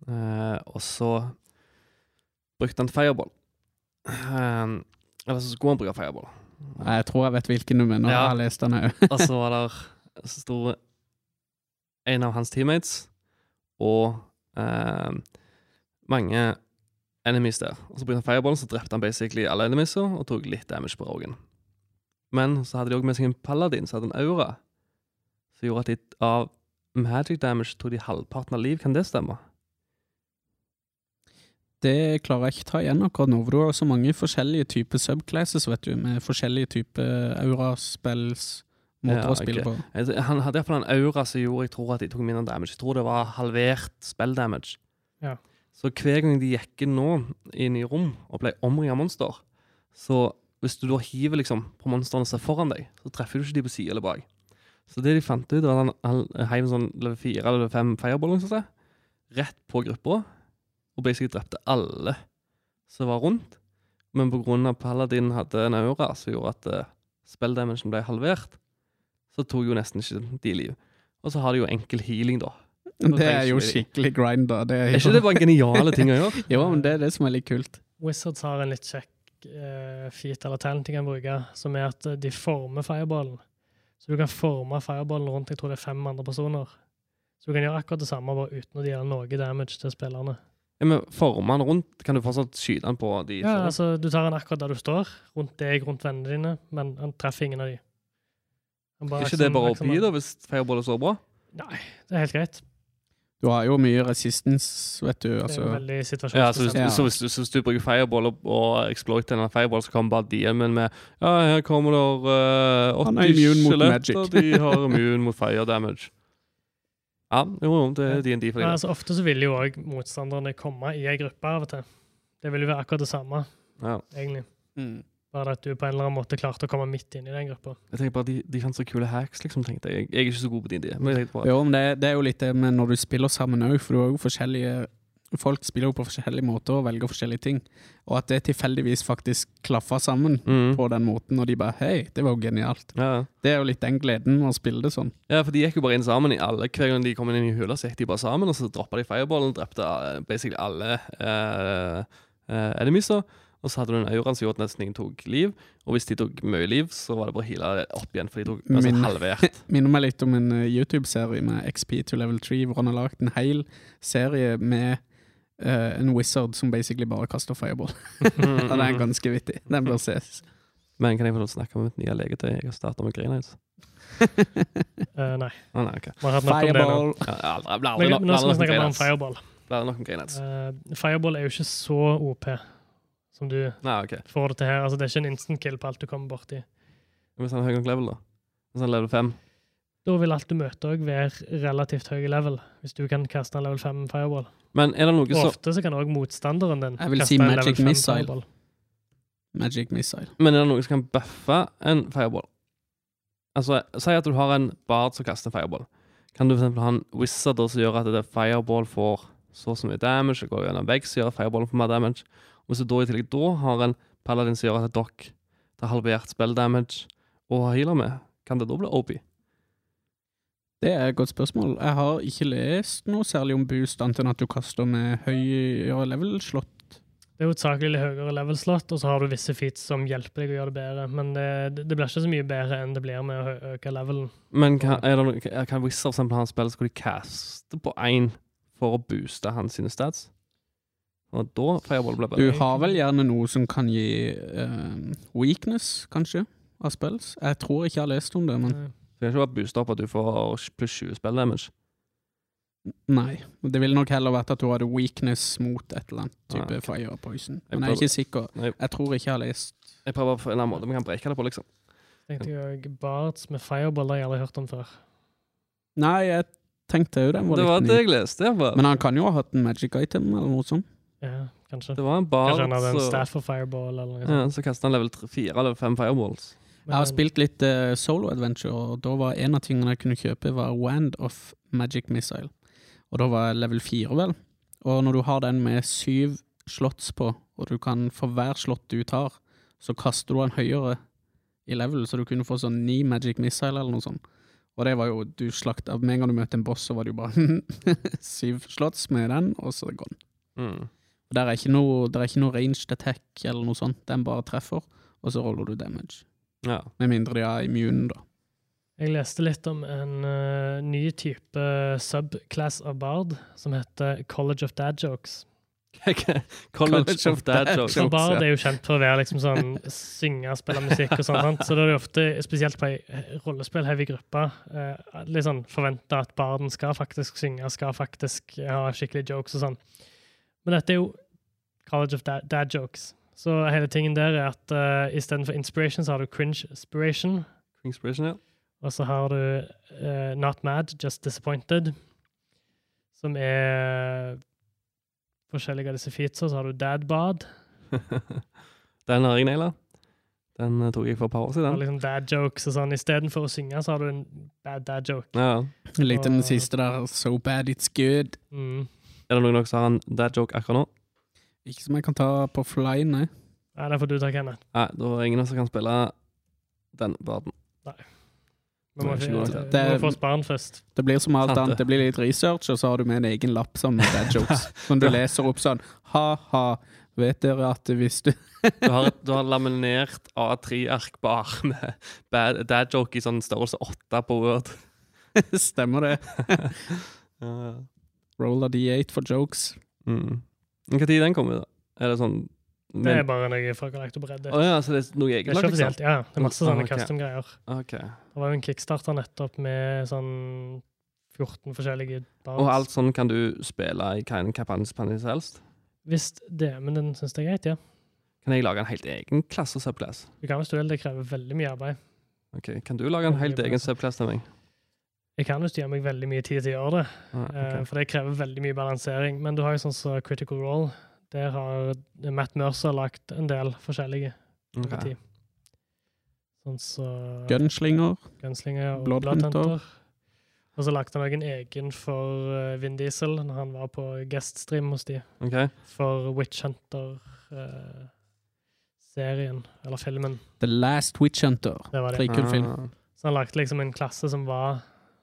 uh, og så brukte han fireball. Um, eller så skulle han bruke fireball. Jeg tror jeg vet hvilken du mener. Ja. Jeg har lest den òg. Og så var det så sto en av hans teammates og eh, mange enemies der. Og så brukte han fireballen, så drepte han basically alle enemieser og tok litt damage på Rogan. Men så hadde de òg med seg en paladin som hadde en aura, som gjorde at de av magic damage tok de halvparten av liv. Kan det stemme? Det klarer jeg ikke ta igjen akkurat nå, for du har så mange forskjellige typer subclasses, vet du, med forskjellige typer auraspells, måter Ja, å spille okay. på. Han hadde iallfall en aura som gjorde jeg tror at de tok mindre damage. Jeg tror det var halvert spell damage. Ja. Så hver gang de gikk nå inn i rom og ble omringet av monster, så hvis du da hiver liksom på monstrene som er foran deg, så treffer du ikke de på sida eller bak. Så det de fant ut, var at han heiv en sånn level 4 eller level 5 fireball sånn, rett på gruppa, og basically drepte alle som var rundt. Men av Paladin hadde en aura som gjorde at uh, spelldamagen ble halvert, så tok jo nesten ikke de liv. Og så har de jo enkel healing, da. Det er jo skikkelig grind, da. Det er, Er ikke det bare geniale ting å gjøre? Jo, men det er det som er litt kult. Wizards har en litt kjekk uh, feat eller talent de kan bruke, som er at eh, de former fireballen. Så du kan forme fireballen rundt jeg tror det er fem andre personer. Så du kan gjøre akkurat det samme, bare uten å gjøre noe damage til spillerne. Ja, men Former den rundt, kan du fortsatt skyte den på de Ja, altså Du tar den akkurat der du står, rundt deg, rundt vennene dine, men han treffer ingen av de. Er ikke det bare å OP, da, hvis fireball er så bra? Nei, det er helt greit. Du har jo mye resistance, vet du. Det er Altså. Ja, så hvis, Ja. så hvis, så hvis du bruker fireball og, og exploiter en fireball, så kommer bare DM-en med Ja, her kommer det uh, er 80 immune mot skjeletter, de har immune mot fire damage. Ja, jo, det er DND for Ja, altså, ofte så vil jo òg motstanderne komme i ei gruppe av og til. Det vil jo være akkurat det samme, Ja. egentlig. mm. Bare at du på en eller annen måte klarte å komme midt inn i den gruppa. Jeg tenker bare, De, de fant så kule hacks, liksom. tenkte Jeg Jeg er ikke så god på din DND. Men jeg tenkte bare, Jo, men det, det er jo litt det med når du spiller sammen òg, for du har jo forskjellige Folk spiller jo på forskjellige måter og velger forskjellige ting. Og at det tilfeldigvis faktisk klaffer sammen mm. på den måten, og de bare Hei, det var jo genialt. ja. Det er jo litt den gleden med å spille det sånn. ja, for de gikk jo bare inn sammen i alle. Hver gang de kom inn i hula, så gikk de bare sammen, og så droppa de fireballen og drepte eh, basically alle uh, enemieser. Og så hadde du en aura som gjorde at nesten ingen tok liv. Og hvis de tok mye liv, så var det bare å heale opp igjen, for de tok altså, Min- halvert. Minner meg litt om en eh, YouTube-serie med XP to level 3, hvor han har lagd en hel serie med uh, en wizard som basically bare kaster fireball. Mm, Og den er mm. ganske vittig. Den bør ses. Men kan jeg få lov til å snakke om et nye legetøy jeg har starta med Green Eyes. uh, nei, Oh, nei, okay. vi har hatt nok om det nå. Fireball. Ja, aldri, aldri, aldri, nå skal vi snakke om fireball. Blir aldri nok om Greynights. Eh, fireball er jo ikke så OP som du Nei, ok. får det til her. Altså, det er ikke en instant kill på alt du kommer borti. Hvis han er høy nok level, da? Hvis han er level 5? Da vil alt du møter òg være relativt høy level, hvis du kan kaste en level 5 fireball. Men er det noe Og så ofte så kan òg motstanderen din Jeg vil kaste si en level magic 5 missile. fireball. Magic missile. Men er det noe som kan buffe en fireball? Altså, Si at du har en bard som kaster fireball. Kan du for eksempel ha en wizard som gjør at det fireball får så og så mye damage, og går gjennom en vegg som gjør at fireballen får mer damage. Og hvis du da i tillegg da har en paladin som gjør at dere tar halvert spell damage og har healer med, kan det da bli OP? Det er et godt spørsmål. Jeg har ikke lest noe særlig om boost, annet enn at du kaster med høyere level-slott. Det er hovedsakelig litt høyere level-slott, og så har du visse feats som hjelper deg å gjøre det bedre. Men det, det blir ikke så mye bedre enn det blir med å øke levelen. Men kan, er det kan Wizard for eksempel ha en spill hvor de caster på én for å booste hans sine stats? Og da fireball blir Du har vel gjerne noe som kan gi eh, weakness, kanskje, av spills? Jeg tror ikke jeg har lest om det, men Det kan ikke bare booste opp at du får pluss 20 spill damage. nei. Det ville nok heller vært at du hadde weakness mot et eller annet type Nei, ok. fire poison. Men jeg er ikke sikker. Nei. Jeg tror ikke jeg har lest Jeg prøver på en annen måte vi kan breke det på, liksom. tenkte jeg Barts Bards med fireball har jeg aldri hørt om før. Nei, jeg tenkte jo den var Det var litt det ny. jeg leste. jeg bare. Men han kan jo ha hatt en magic item eller noe sånt. Ja, kanskje. Det var en bar, Kanskje han hadde en så, staff of fireball eller noe ja, så kastet han level 4 eller 5 fireballs. Jeg har spilt litt uh, solo adventure, og da var en av tingene jeg kunne kjøpe, var Wand of Magic Missile. Og da var jeg level 4, vel. Og når du har den med syv slotts på, og du kan for hver slott du tar, så kaster du den høyere i level, så du kunne få sånn ni Magic Missile eller noe sånt. Og det var jo, du slakta Med en gang du møtte en boss, så var det jo bare syv slotts med den, og så er gone. Mm. Og Der er ikke noe, der er ikke noe ranged attack eller noe sånt. Den bare treffer, og så roller du damage. Ja. Med mindre de er immune, da. Jeg leste litt om en uh, ny type subclass av bard som heter College of Dad Jokes. College, of Dad Jokes. For Jokes, bard er jo kjent for å være liksom sånn synge, spille musikk og sånn. Så da er det ofte, spesielt på ei rollespill-heavy gruppe, uh, litt sånn forventa at barden skal faktisk synge, skal faktisk ha skikkelig jokes og sånn. Men dette er jo College of Dad, dad Jokes. Så hele tingen der er at uh, istedenfor inspiration, så har du cringe-spiration. Inspiration, ja. Og så har du uh, Not Mad, Just Disappointed, som er forskjellige av disse featsa. Så har du Dad Bod, Den har jeg naila. Den eh, tok jeg for et par år siden. Og siden. liksom dad jokes og sånn. Istedenfor å synge, så har du en bad dad joke. Ja. Jeg likte den siste der. So bad it's good. Mm. Er det noen av dere som har en dad joke akkurat nå? Ikke som jeg kan ta på fly, nei. Nei, det får du ta, Kenneth. Nei, da er det ingen av oss som kan spille den baden. Vi må, Nei, ikke det, det, vi må få oss barn først. Det blir som alt annet. Det blir litt research, og så har du med en egen lapp som med dad jokes. Som du leser opp sånn. Ha-ha, vet dere at hvis du Du har, du har laminert A3-ark bare med bad, dad joke i sånn størrelse åtte på Word. Stemmer det? Ja, Roll a D8 for jokes. Mm. Når den kommer, da? Er det sånn Det er bare noe fra Galacto Bredde. Å ja, så det er noe jeg er ikke offisielt. Ja, det er masse Ah, sånne okay. custom-greier. Okay. Det var jo en kickstarter nettopp med sånn 14 forskjellige barns. Og alt sånn kan du spille i hvilken kampanje som helst? Hvis det, men den syns det er greit, ja. Kan jeg lage en helt egen klasse subclass? Du kan hvis du vil, det krever veldig mye arbeid. Ok, Kan du lage en helt egen subclass til meg? Jeg kan jo styre meg veldig mye tid til å gjøre det, Ah, okay. ok. for det krever veldig mye balansering. Men du har jo sånn som Critical Role. Der har Matt Mercer lagt en del forskjellige Okay. Sånn så Gunslinger. Gunslinger og Blood Hunter. Og så lagde han òg en egen for eh, Vin Diesel når han var på gueststream hos de, Ok. for Witch Hunter-serien, eller filmen. The Last Witch Hunter. Det var det. Ah, Så han lagde liksom en klasse som var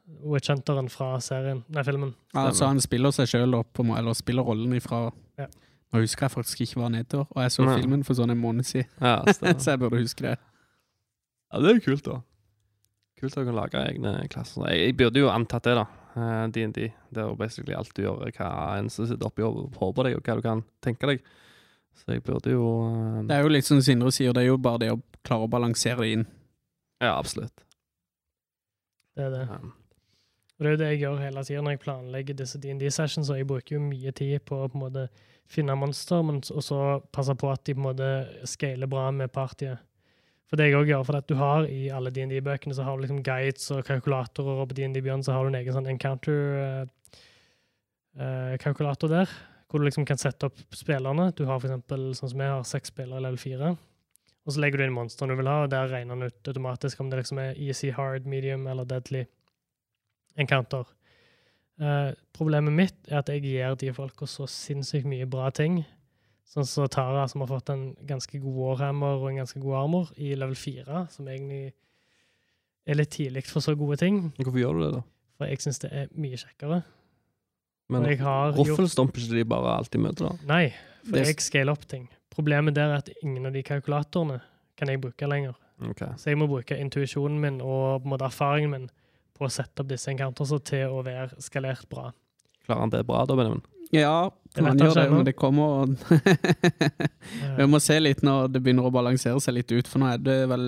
Witch Hunteren fra serien, nei, filmen. Altså, han spiller seg sjøl opp, eller spiller rollen ifra Ja. Nå husker jeg faktisk ikke hva han heter, og jeg så Nei. filmen for sånn en måned siden, Ja, så jeg burde huske det. Ja, det er jo kult, da. Kult å kunne lage egne klasser. Jeg, jeg burde jo antatt det, da. DND. D&D. Det er jo basically alt du gjør, hva enn som sitter oppi hodet på deg, og hva du kan tenke deg. Så jeg burde jo uh, Det er jo litt som Sindre sier, det er jo bare det å klare å balansere det inn. Ja, absolutt. Det er det. Ja. Og det er jo det jeg gjør hele tiden når jeg planlegger disse D&D-sessions, og jeg bruker jo mye tid på å på en måte finne monster, men og så passe på at de på en måte scaler bra med partiet. For det jeg også gjør, for at du har i alle D&D-bøkene så har du liksom guides og kalkulatorer, og på D&D-bjørn så har du en egen sånn encounter-kalkulator der, hvor du liksom kan sette opp spillerne. Du har for eksempel, sånn som jeg har, seks spillere i level 4. Og så legger du inn monsteren du vil ha, og der regner den ut automatisk om det liksom er easy, hard, medium eller deadly encounter. Uh, problemet mitt er at jeg gir de folka så sinnssykt mye bra ting. Sånn som Tara, som har fått en ganske god warhammer og en ganske god armor i level 4, som egentlig er litt tidlig for så gode ting. Hvorfor gjør du det, da? For jeg syns det er mye kjekkere. Men har ikke de bare alltid møter, da? Nei, for Det- jeg scaler opp ting. Problemet der er at ingen av de kalkulatorene kan jeg bruke lenger. Okay. Så jeg må bruke intuisjonen min og på en måte erfaringen min på å sette opp disse encountersa til å være skalert bra. Klarer han det bra, da, Benjamin? Ja, han gjør det, men det kommer Vi må se litt når det begynner å balansere seg litt ut, for nå er det vel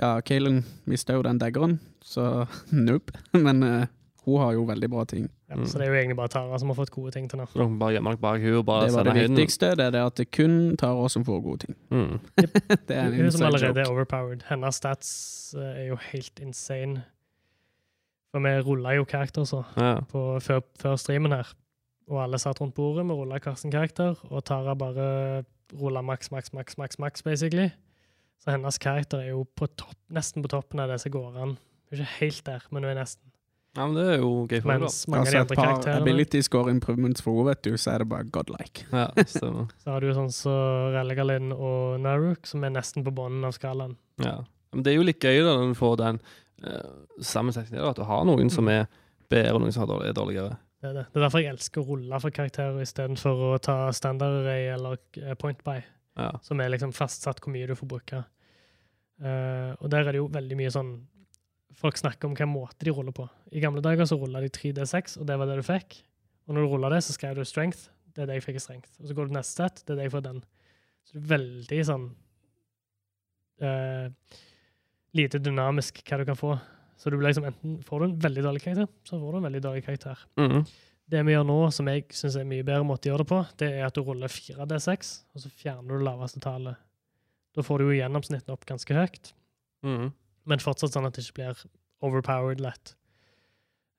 Ja, Kalen mista jo den daggeren, så nope. Men uh, hun har jo veldig bra ting. ja, så det er jo egentlig bare Tara som har fått gode ting til nå. Så dere bare gjemme dere bak hun og bare Det var det viktigste. Det er det at det kun tar oss som får gode ting. Mm. Det er en Hun som allerede allerede er overpowered. Hennes stats eh, er jo helt insane. For vi rulla jo karakter så Ja. på, før, før streamen her. Og alle satt rundt bordet, vi rulla hver sin karakter, og Tara bare rulla maks, maks, maks, maks, maks, basically. Så hennes karakter er jo på topp, nesten på toppen av det som går an. Ikke helt der, men hun er nesten. ja, men det er jo gøy for Mens mange av de andre karakterene ability score improvements for henne, vet du, så er det bare godlike. Ja, stemmer. Så har du jo sånn som Religalin og Naruk, som er nesten på bunnen av skalaen. Ja. Men det er jo litt gøy da når du får den uh, sammensetningen, da, at du har noen som er bedre og noen som er er dårligere. Det er det. Det er derfor jeg elsker å rulle for karakterer istedenfor å ta standard array eller eh, point by, Ja. som er liksom fastsatt hvor mye du får bruke. Uh, og der er det jo veldig mye sånn Folk snakker om hvilken måte de ruller på. I gamle dager så rulla de 3D6, og det var det du fikk. Og når du rulla det, så skrev du strength. Det er det jeg fikk i strength. Og så går du neste sett, det er det jeg får den. Så det er veldig sånn eh, Lite dynamisk hva du kan få. Så du blir liksom enten får du en veldig dårlig karakter, så får du en veldig dårlig karakter. Mhm. Det vi gjør nå, som jeg syns er en mye bedre måte å gjøre det på, det er at du ruller 4D6, og så fjerner du det laveste tallet. Da får du jo gjennomsnittet opp ganske høyt, Mhm. men fortsatt sånn at det ikke blir overpowered lett.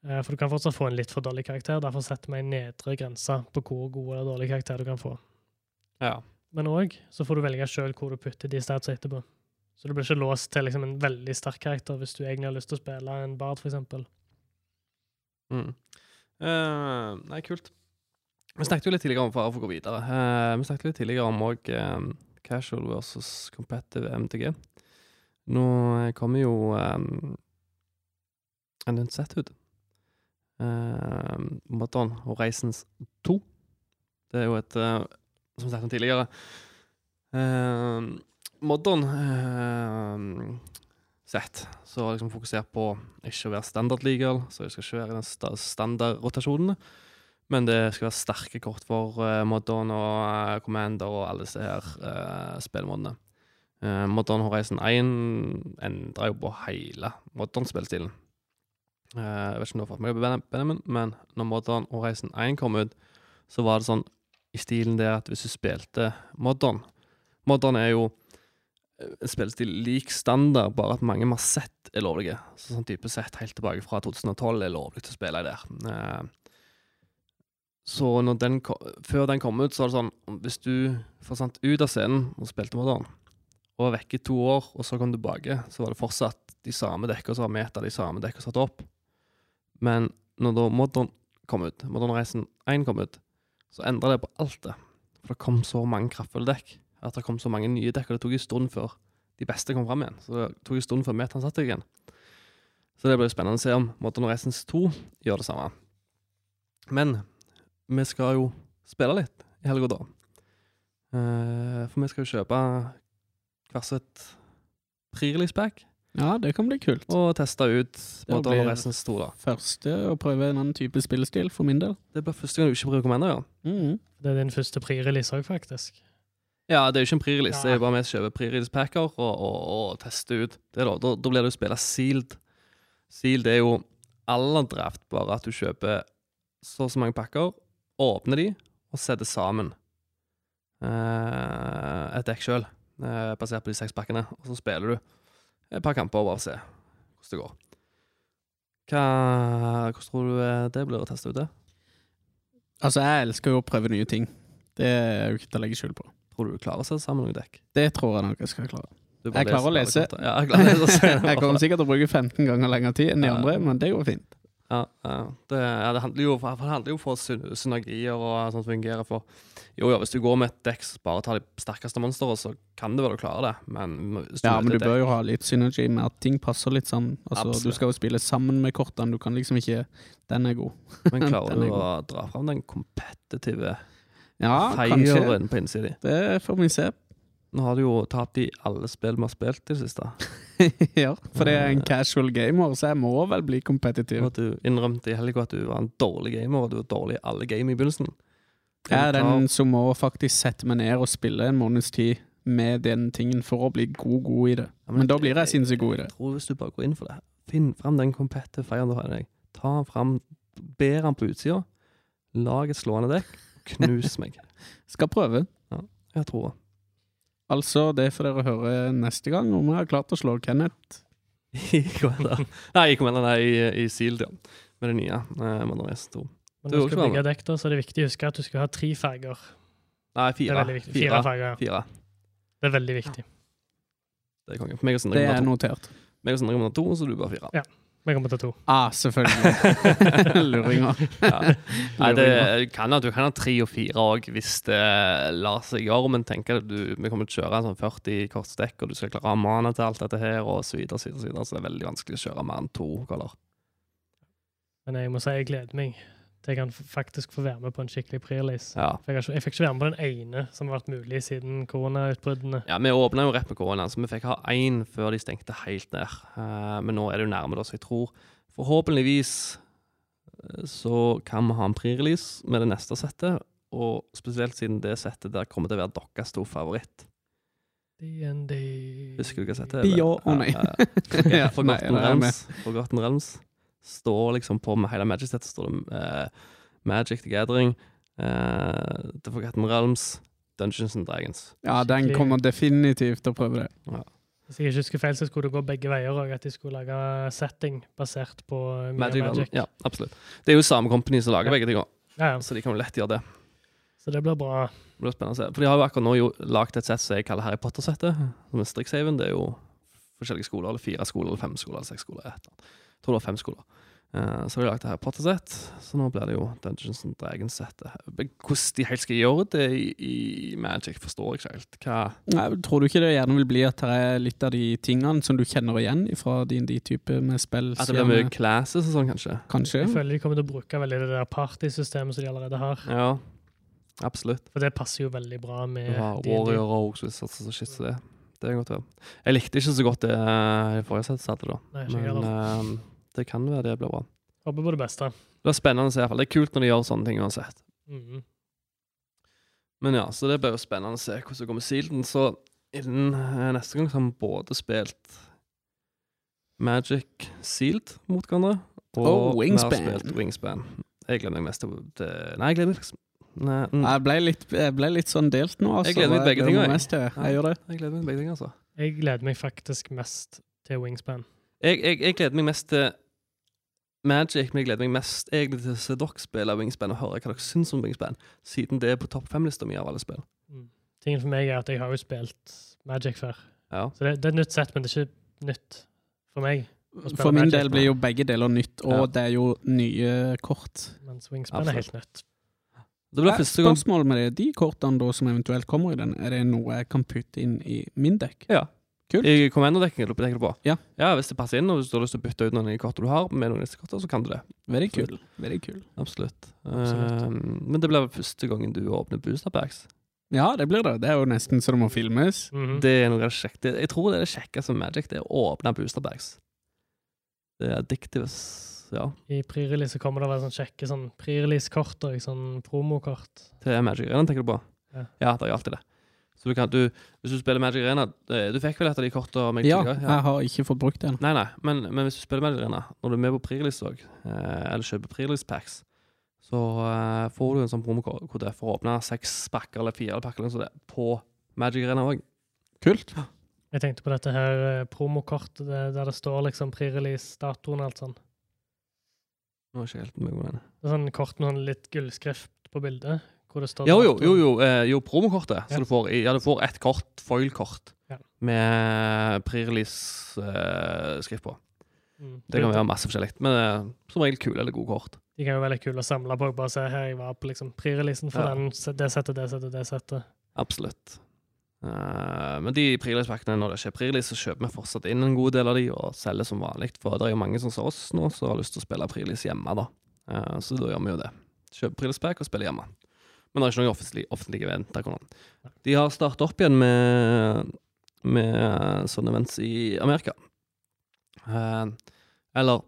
Eh, For du kan fortsatt få en litt for dårlig karakter, derfor setter vi en nedre grense på hvor god eller dårlig karakter du kan få. Ja. Men òg så får du velge sjøl hvor du putter de statsa etterpå. Så du blir ikke låst til liksom en veldig sterk karakter hvis du egentlig har lyst til å spille en bard, f.eks. Mm. Uh, nei, kult. Vi snakket jo litt tidligere om for å gå videre. Uh, vi snakket litt tidligere om òg casual versus competitive MTG. Nå kommer jo um, en nytt sett ut. Uh, Modern Horizons 2. Det er jo et uh, Som vi snakket om tidligere uh, Modern uh, sett. Så har jeg liksom fokusert på ikke å være standard legal, så jeg skal ikke være den sta standardrotasjonene. Men det skal være sterke kort for uh, Modern og uh, Commander og alle disse her uh, spillmåtene. Uh, Modern Horizon 1 endrer jo på hele Modern-spillstilen. Jeg vet ikke om du har fått med deg Benjamin, men når Modern Horizon 1 kom ut, så var det sånn i stilen der at hvis du spilte Modern Modern er jo spillestil lik standard, bare at mange vi har sett er lovlige. Så sånn type sett helt tilbake fra 2012 er lovlig til å spille der. Eh, så når den, før den kom ut, så var det sånn Hvis du forsvant ut av scenen og spilte modern, og var vekke i to år, og så kom tilbake, så var det fortsatt de samme dekkene som var meta, de samme dekkene satt opp. Men når da Modern kom ut, Modern Reisen 1 kom ut, så endra det på alt det. For det kom så mange kraftfulle dekk at det kom så mange nye dekk, og det tok en stund før de beste kom fram igjen. Så det tok en stund før metaen satt seg igjen. Så det blir spennende å se om Modern Horizons 2 gjør det samme. Men vi skal jo spille litt i helga, da. Eh, for vi skal jo kjøpe hvert sitt pre-release pack Ja, det kan bli kult. og teste ut Modern blir- 2, da. Første å prøve en annen type spillestil, for min del. Det blir første gang du ikke bruker Commander, ja. Mhm. Det er din første pre-release òg, faktisk. Ja, det er jo ikke en pre-release. Det er jo bare vi som kjøper pre-release packer og, og, og tester ut. Det da, da, da blir det jo spille sealed. Sealed er jo aller draft, bare at du kjøper så og så mange pakker, åpner de og setter sammen eh, et dekk sjøl, eh, basert på de seks pakkene. Og så spiller du et par kamper og bare ser hvordan det går. Hva, hvordan tror du eh, det blir å teste ut det? Altså, jeg elsker jo å prøve nye ting. Det er jo ikke til å legge skjul på. Tror du du klarer å sette sammen noen dekk? Det tror jeg nok jeg skal klare. Jeg klarer å lese. Ja, jeg klarer å lese. Jeg kommer sikkert til å bruke 15 ganger lengre tid enn de andre, men det går fint. Ja, ja. Det, det handler jo det handler jo for synergier og sånt fungerer for Jo, ja, hvis du går med et dekk som bare tar de sterkeste monstrene, så kan det vel du klarer det, men Ja, men du bør jo ha litt synergy med at ting passer litt sammen. Altså, Absolutt. du skal jo spille sammen med kortene, du kan liksom ikke Den er god. Men klarer er du å dra fram den kompetitive Ja, kanskje. på innsiden. Det får vi se. Nå har du jo tapt i alle spill vi har spilt i det siste. ja, for det er en casual gamer, så jeg må vel bli kompetitiv. Og du innrømte i helga at du var en dårlig gamer, og du var dårlig i alle game i begynnelsen. Jeg er den som må faktisk sette meg ned og spille en måneds tid med den tingen for å bli god, god i det. Ja, Men da blir jeg sinnssykt god i det. Jeg tror hvis du bare går inn for det, finn fram den kompette feieren du har i deg. Ta fram, ber han på utsida, lag et slående dekk, knus meg. Skal prøve. Ja, Jeg tror Altså, det får dere høre neste gang om jeg har klart å slå Kenneth. I Commander. Nei, i Commander, nei, i, i Sealed, ja. Med det nye. Eh, Modern Race 2. Men Du når du skal bygge dekk, da, så er det viktig å huske at du skal ha tre farger. Nei, Det fire. er. Fire, Fire. farger, ja. Fire. Det er veldig viktig. Det er konge. For meg og Sindre Det er notert. Meg og Sindre kommer to, så du bare fire. Vi kommer til to. Ah, selvfølgelig. Luringer. Ja. Nei, det kan at du kan ha tre og fire òg, hvis det lar seg gjøre. Men tenk at du, vi kommer til å kjøre en sånn 40 kortstekk, og du skal klare å ha mana til alt dette her, og så videre, så videre, så videre. Så det er veldig vanskelig å kjøre mer enn to kaller. Men jeg må si jeg gleder meg jeg kan faktisk få være med på en skikkelig pre-release. Ja. For jeg, har ikke, jeg fikk ikke være med på den ene som har vært mulig siden koronautbruddene. Ja, Vi åpna jo rett med korona, så vi fikk ha én før de stengte helt ned. Uh, men nå er det jo nærme, da, så jeg tror forhåpentligvis eh, så kan vi ha en pre-release med det neste settet. Og spesielt siden det settet der kommer til å være deres stor favoritt. D&D Husker du hva settet er? Ja, å nei. for Forgotten. Realms. Står liksom på med hele Magic-settet står det eh, Magic the Gathering, eh, The Forgotten Realms, Dungeons and Dragons. Ja, den kommer definitivt til å prøve det. Hvis jeg ikke husker feil, så skulle det gå begge veier òg. At de skulle lage setting basert på Magic, Magic. Ja, absolutt. Det er jo samme company som lager Ja. begge ting òg, Ja, ja. så de kan jo lett gjøre det. Så det blir bra. Det blir spennende å se. For de har jo akkurat nå jo lagd et sett som jeg kaller Harry Potter-settet. Som er Strixhaven. Det er jo forskjellige skoler, eller fire skoler, eller fem skoler, eller seks skoler. et eller annet. Jeg tror det var fem skoler. Uh, så har de lagd det Harry Potter-sett, så nå blir det jo Dungeons and Dragons-settet. Hvordan de helt skal gjøre det i, i Magic, forstår jeg ikke helt. Hva Nei, tror du ikke det gjerne vil bli at det er litt av de tingene som du kjenner igjen fra din de type med spill? At det blir mye classes og sånn, kanskje? Kanskje? Jeg føler de kommer til å bruke veldig det der partysystemet som de allerede har. Ja, absolutt. For det passer jo veldig bra med Du har Warrior Rogues Wizards og shit som det. Det er godt å. Jeg likte ikke så godt det eh, i forrige sett, satte da. Nei, ikke Men det kan være det blir bra. Håper på det beste. Det er spennende å se, i hvert fall. Det er kult når de gjør sånne ting uansett. Mhm. Men ja, så det blir jo spennende å se hvordan det går med Sealden. Så innen eh, neste gang så har vi både spilt Magic Sealed mot hverandre, og Oh, vi har spilt Wingspan. Jeg gleder meg mest til det. Nei, jeg gleder meg liksom Nei, mm, Jeg ble litt, jeg ble litt sånn delt nå, altså. Jeg gleder meg til begge ting, Jeg. jeg. Jeg gjør det. jeg gleder meg til begge ting, altså. Jeg gleder meg faktisk mest til Wingspan. Jeg, jeg, jeg gleder meg mest til Magic, men jeg gleder meg mest egentlig til å se dere spille Wingspan og høre hva dere syns om Wingspan, siden det er på topp fem-lista mi av alle spill. Mm. Tingen for meg er at jeg har jo spilt Magic før. Ja. Så det, det er et nytt sett, men det er ikke nytt for meg. For min Magic del blir jo begge deler nytt, og Ja. det er jo nye kort. Mens Wingspan Absolutt. er helt nytt. Det blir første gang Spørsmål med det, de kortene da som eventuelt kommer i den, er det noe jeg kan putte inn i min dekk? Ja. Kult. I Commando-dekking tenker du på? Ja. ja, hvis det passer inn, og hvis du har lyst til å bytte ut noen av de kortene du har, med noen kortene, så kan du det. Veldig kul. Veldig kul. Absolutt. Absolutt. Uh, men det blir første gangen du åpner booster packs. Ja, det blir det. Det er jo nesten så det må filmes. Mhm. Det er noe av det kjekke. Jeg tror det er det kjekkeste med Magic, det er å åpne booster packs. Det er addictives, ja, I pre-release så kommer det vel sånn kjekke sånn pre-release-kort og sånn promokort. til Magic Arena, tenker du på? Ja. det er alltid det. Så du kan, du, hvis du spiller Magic Arena Du fikk vel et av de meg Ja, tidligere? jeg har ikke fått brukt det. Nei, nei, men, men hvis du spiller Magic Arena, når du er med på pre-release òg, eh, eller kjøper pre-release packs, så eh, får du en sånn promokode for å åpne seks pakker eller fire pakker eller på Magic Arena òg. Kult. Jeg tenkte på dette her eh, promokortet det- der det står liksom pre-release-datoen og alt sånn. Nå er ikke helt med på den. Det er sånn kort med sånn litt gullskrift på bildet. Hvor det står Jo, jo, jo, jo, eh, jo promokortet. Ja. Så du får, ja, du får ett kort, foil-kort, Ja. med pre-release-skrift på. Mm. Det kan være masse forskjellig, men eh, som regel kule eller gode kort. De kan jo være veldig kule å samle på. Bare se her, jeg var på liksom pre-releasen for Ja. den, det settet, det settet, det settet. Absolutt. Uh, men de pre-release-pakkene, når det ikke er pre-release, så kjøper vi fortsatt inn en god del av de og selger som vanlig. For det er jo mange som ser oss nå som har lyst til å spille pre-release hjemme, da. Uh, så da gjør vi jo det. Kjøper pre-release-pack og spiller hjemme. Men det er ikke noen offentlig, offentlige event. akkurat. De har startet opp igjen med, med sånne events i Amerika. Uh, eller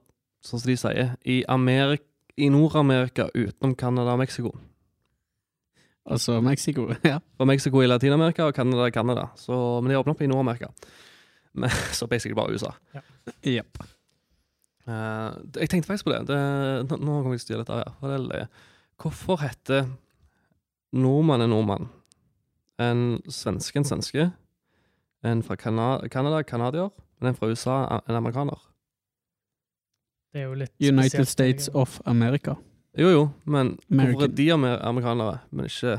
sånn som de sier, i, Amerik i Nord-Amerika utenom Canada og Mexico. Altså Mexico. Ja. Og Mexico i Latin-Amerika og Canada i Canada. Så, men de åpner opp i Nord-Amerika. Men- Så basically bare USA. Ja. Yep. Uh, jeg tenkte faktisk på det. det nå, nå kommer jeg til å styre dette her. For det er. Hvorfor heter nordmann er nordmann? En svenske en svenske? En fra Cana Canada canadier? Men en fra USA en amerikaner? Det er jo litt United spesielt, States of America. Jo, jo, men hvorfor er de amer amerikanere, men ikke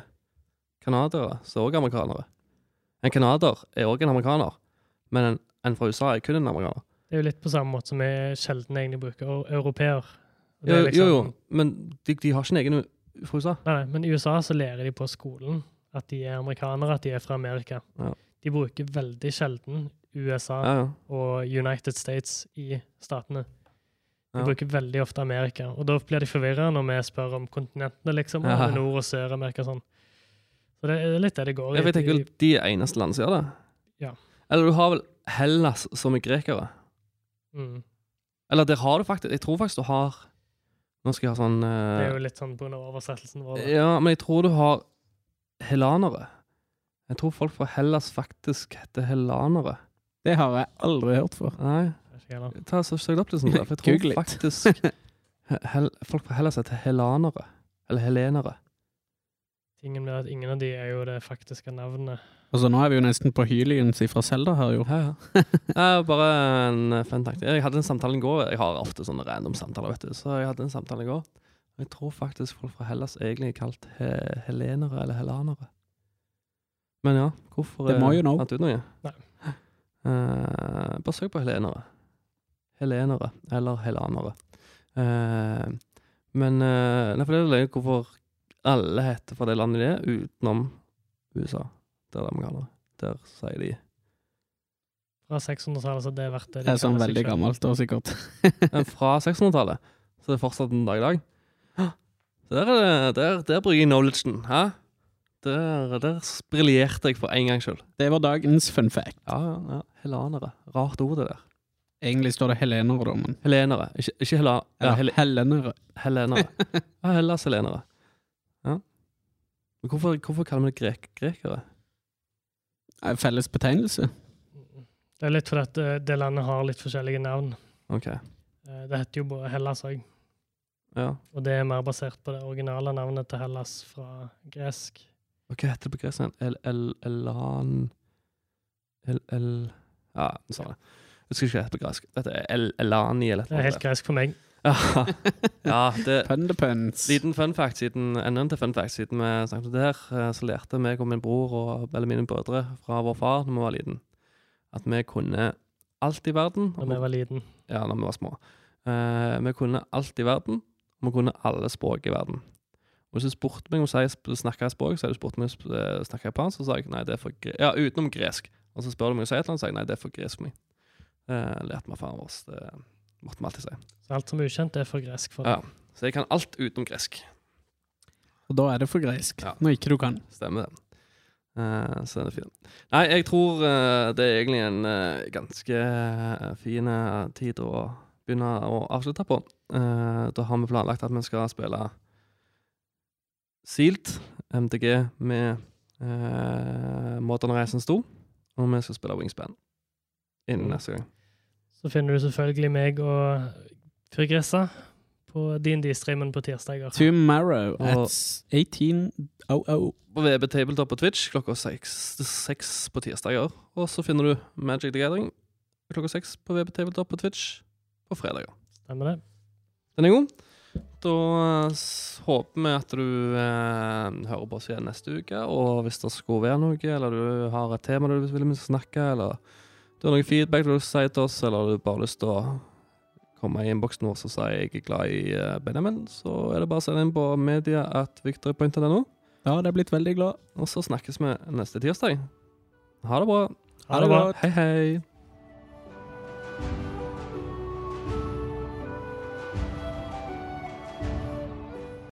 canadiere, som er også amerikanere? En canadier er også en amerikaner, men en, en fra USA er kun en amerikaner. Det er jo litt på samme måte som vi sjelden egentlig bruker europeer. Det Jo, er jo, liksom- jo, men de, de har ikke en egen fra USA. Nei, nei, men i USA så lærer de på skolen at de er amerikanere, at de er fra Amerika. Ja. De bruker veldig sjelden USA Ja, ja. og United States i statene. De bruker veldig ofte Amerika, og da blir de forvirra når vi spør om kontinentene, liksom. Er Nord- og Sør-Amerika sånn. Så det er litt det det går i. Jeg De- vel de er eneste land som gjør det. Ja. Eller du har vel Hellas som er grekere. Mm. Eller der har du faktisk Jeg tror faktisk du har Nå skal jeg ha sånn Det er eh, jo litt sånn på oversettelsen vår. da. Ja, men jeg tror du har helanere. Jeg tror folk fra Hellas faktisk heter helanere. Det har jeg aldri hørt før. Nei, ta så søk opp det sånn, for jeg tror Google faktisk hel, folk fra Hellas heter helanere. Eller helenere. Tingen med at ingen av de er jo det faktiske navnet. Altså, nå er vi jo nesten på Hylians fra Selda her, jo. Ja, ja. Er bare en eh, fun fact. Jeg hadde en samtale i går. Jeg har ofte sånne random samtaler, vet du. Så jeg hadde en samtale i går. Jeg tror faktisk folk fra Hellas egentlig er kalt he helenere eller helanere. Men ja, hvorfor Det må eh, jo nå. fant ut noe? Nei. Eh, bare søk på helenere. Helenere eller helanere. Eh, men uh, Nei, for det er løye hvorfor alle heter fra det landet de er, utenom USA. Det er det vi kaller det. Der sier de Fra 600-tallet, så det er verdt det. de Det er sånn veldig selv. gammelt da, sikkert. Men fra 600-tallet, så det er fortsatt en dag i dag. Så Der, er det, der, der bruker jeg knowledgen. Hæ? Der, der briljerte jeg for en gangs skyld. Det var dagens fun fact. Ja, ja, ja. Helanere. Rart ord, det der. Egentlig står det helenere, da, men Helenere. Ikke, ikke hela, ja, hel, helenere. helenere. Ja, Hellas helenere. Ja. Men hvorfor, hvorfor kaller vi det grek, grekere? Er Felles betegnelse. Det er litt fordi at eh, det landet har litt forskjellige navn. OK. Eh, Det heter jo bare Hellas òg, Ja. og det er mer basert på det originale navnet til Hellas fra gresk. Hva heter det på gresk? igjen? El, el, elan el, el, Ja, sånn. jeg husker ikke hva det heter på gresk. Dette er el, elani eller noe. Det er helt gresk for meg. Ja, ja det, Pun the puns. liten fun fact siden, enda en til fun fact siden vi snakket om det her, eh, så lærte meg og min bror og eller mine brødre fra vår far når vi var liten, at vi kunne alt i verden. Når vi var liten. Ja, når vi var små. Uh, vi kunne alt i verden, og vi kunne alle språk i verden. Og hvis du spurte meg om jeg snakka språk, så hadde du spurt meg om jeg snakka japansk, så sa jeg nei, det er for gre Ja, utenom gresk. Og så spør du meg om jeg sier et eller annet, så sier jeg nei, det er for gresk for meg. Uh, lærte meg faren vår. Det måtte vi alltid si. Så alt som er ukjent, er for gresk for Ja. Så jeg kan alt utenom gresk. Og da er det for gresk, Ja. Når ikke du kan. Stemmer det. Uh, så er det fint. Nei, jeg tror uh, det er egentlig en uh, ganske fin tid å begynne å avslutte på. Eh, da har vi planlagt at vi skal spille Sealed, MDG, med uh, Modern Reisens 2. Og vi skal spille Wingspan innen Mm. neste gang. Så finner du selvfølgelig meg og Fyrgressa på DND-streamen på tirsdager. Tomorrow at 18.00. På VB Tabletop på Twitch klokka seks, seks på tirsdager. Og så finner du Magic the Gathering klokka seks på VB Tabletop på Twitch på fredager. Stemmer det? Den er god. Da eh, håper vi at du eh, hører på oss igjen neste uke. Og hvis det skulle være noe, eller du har et tema du vil snakke, eller du har noe feedback du vil si til oss, eller du bare har lyst til å komme i innboksen vår og si jeg er glad i eh, Benjamin, så er det bare å sende inn på media at victorypoint.no. Ja, det er blitt veldig glad. Og så snakkes vi neste tirsdag. Ha det bra. Ha det bra. Hei, hei.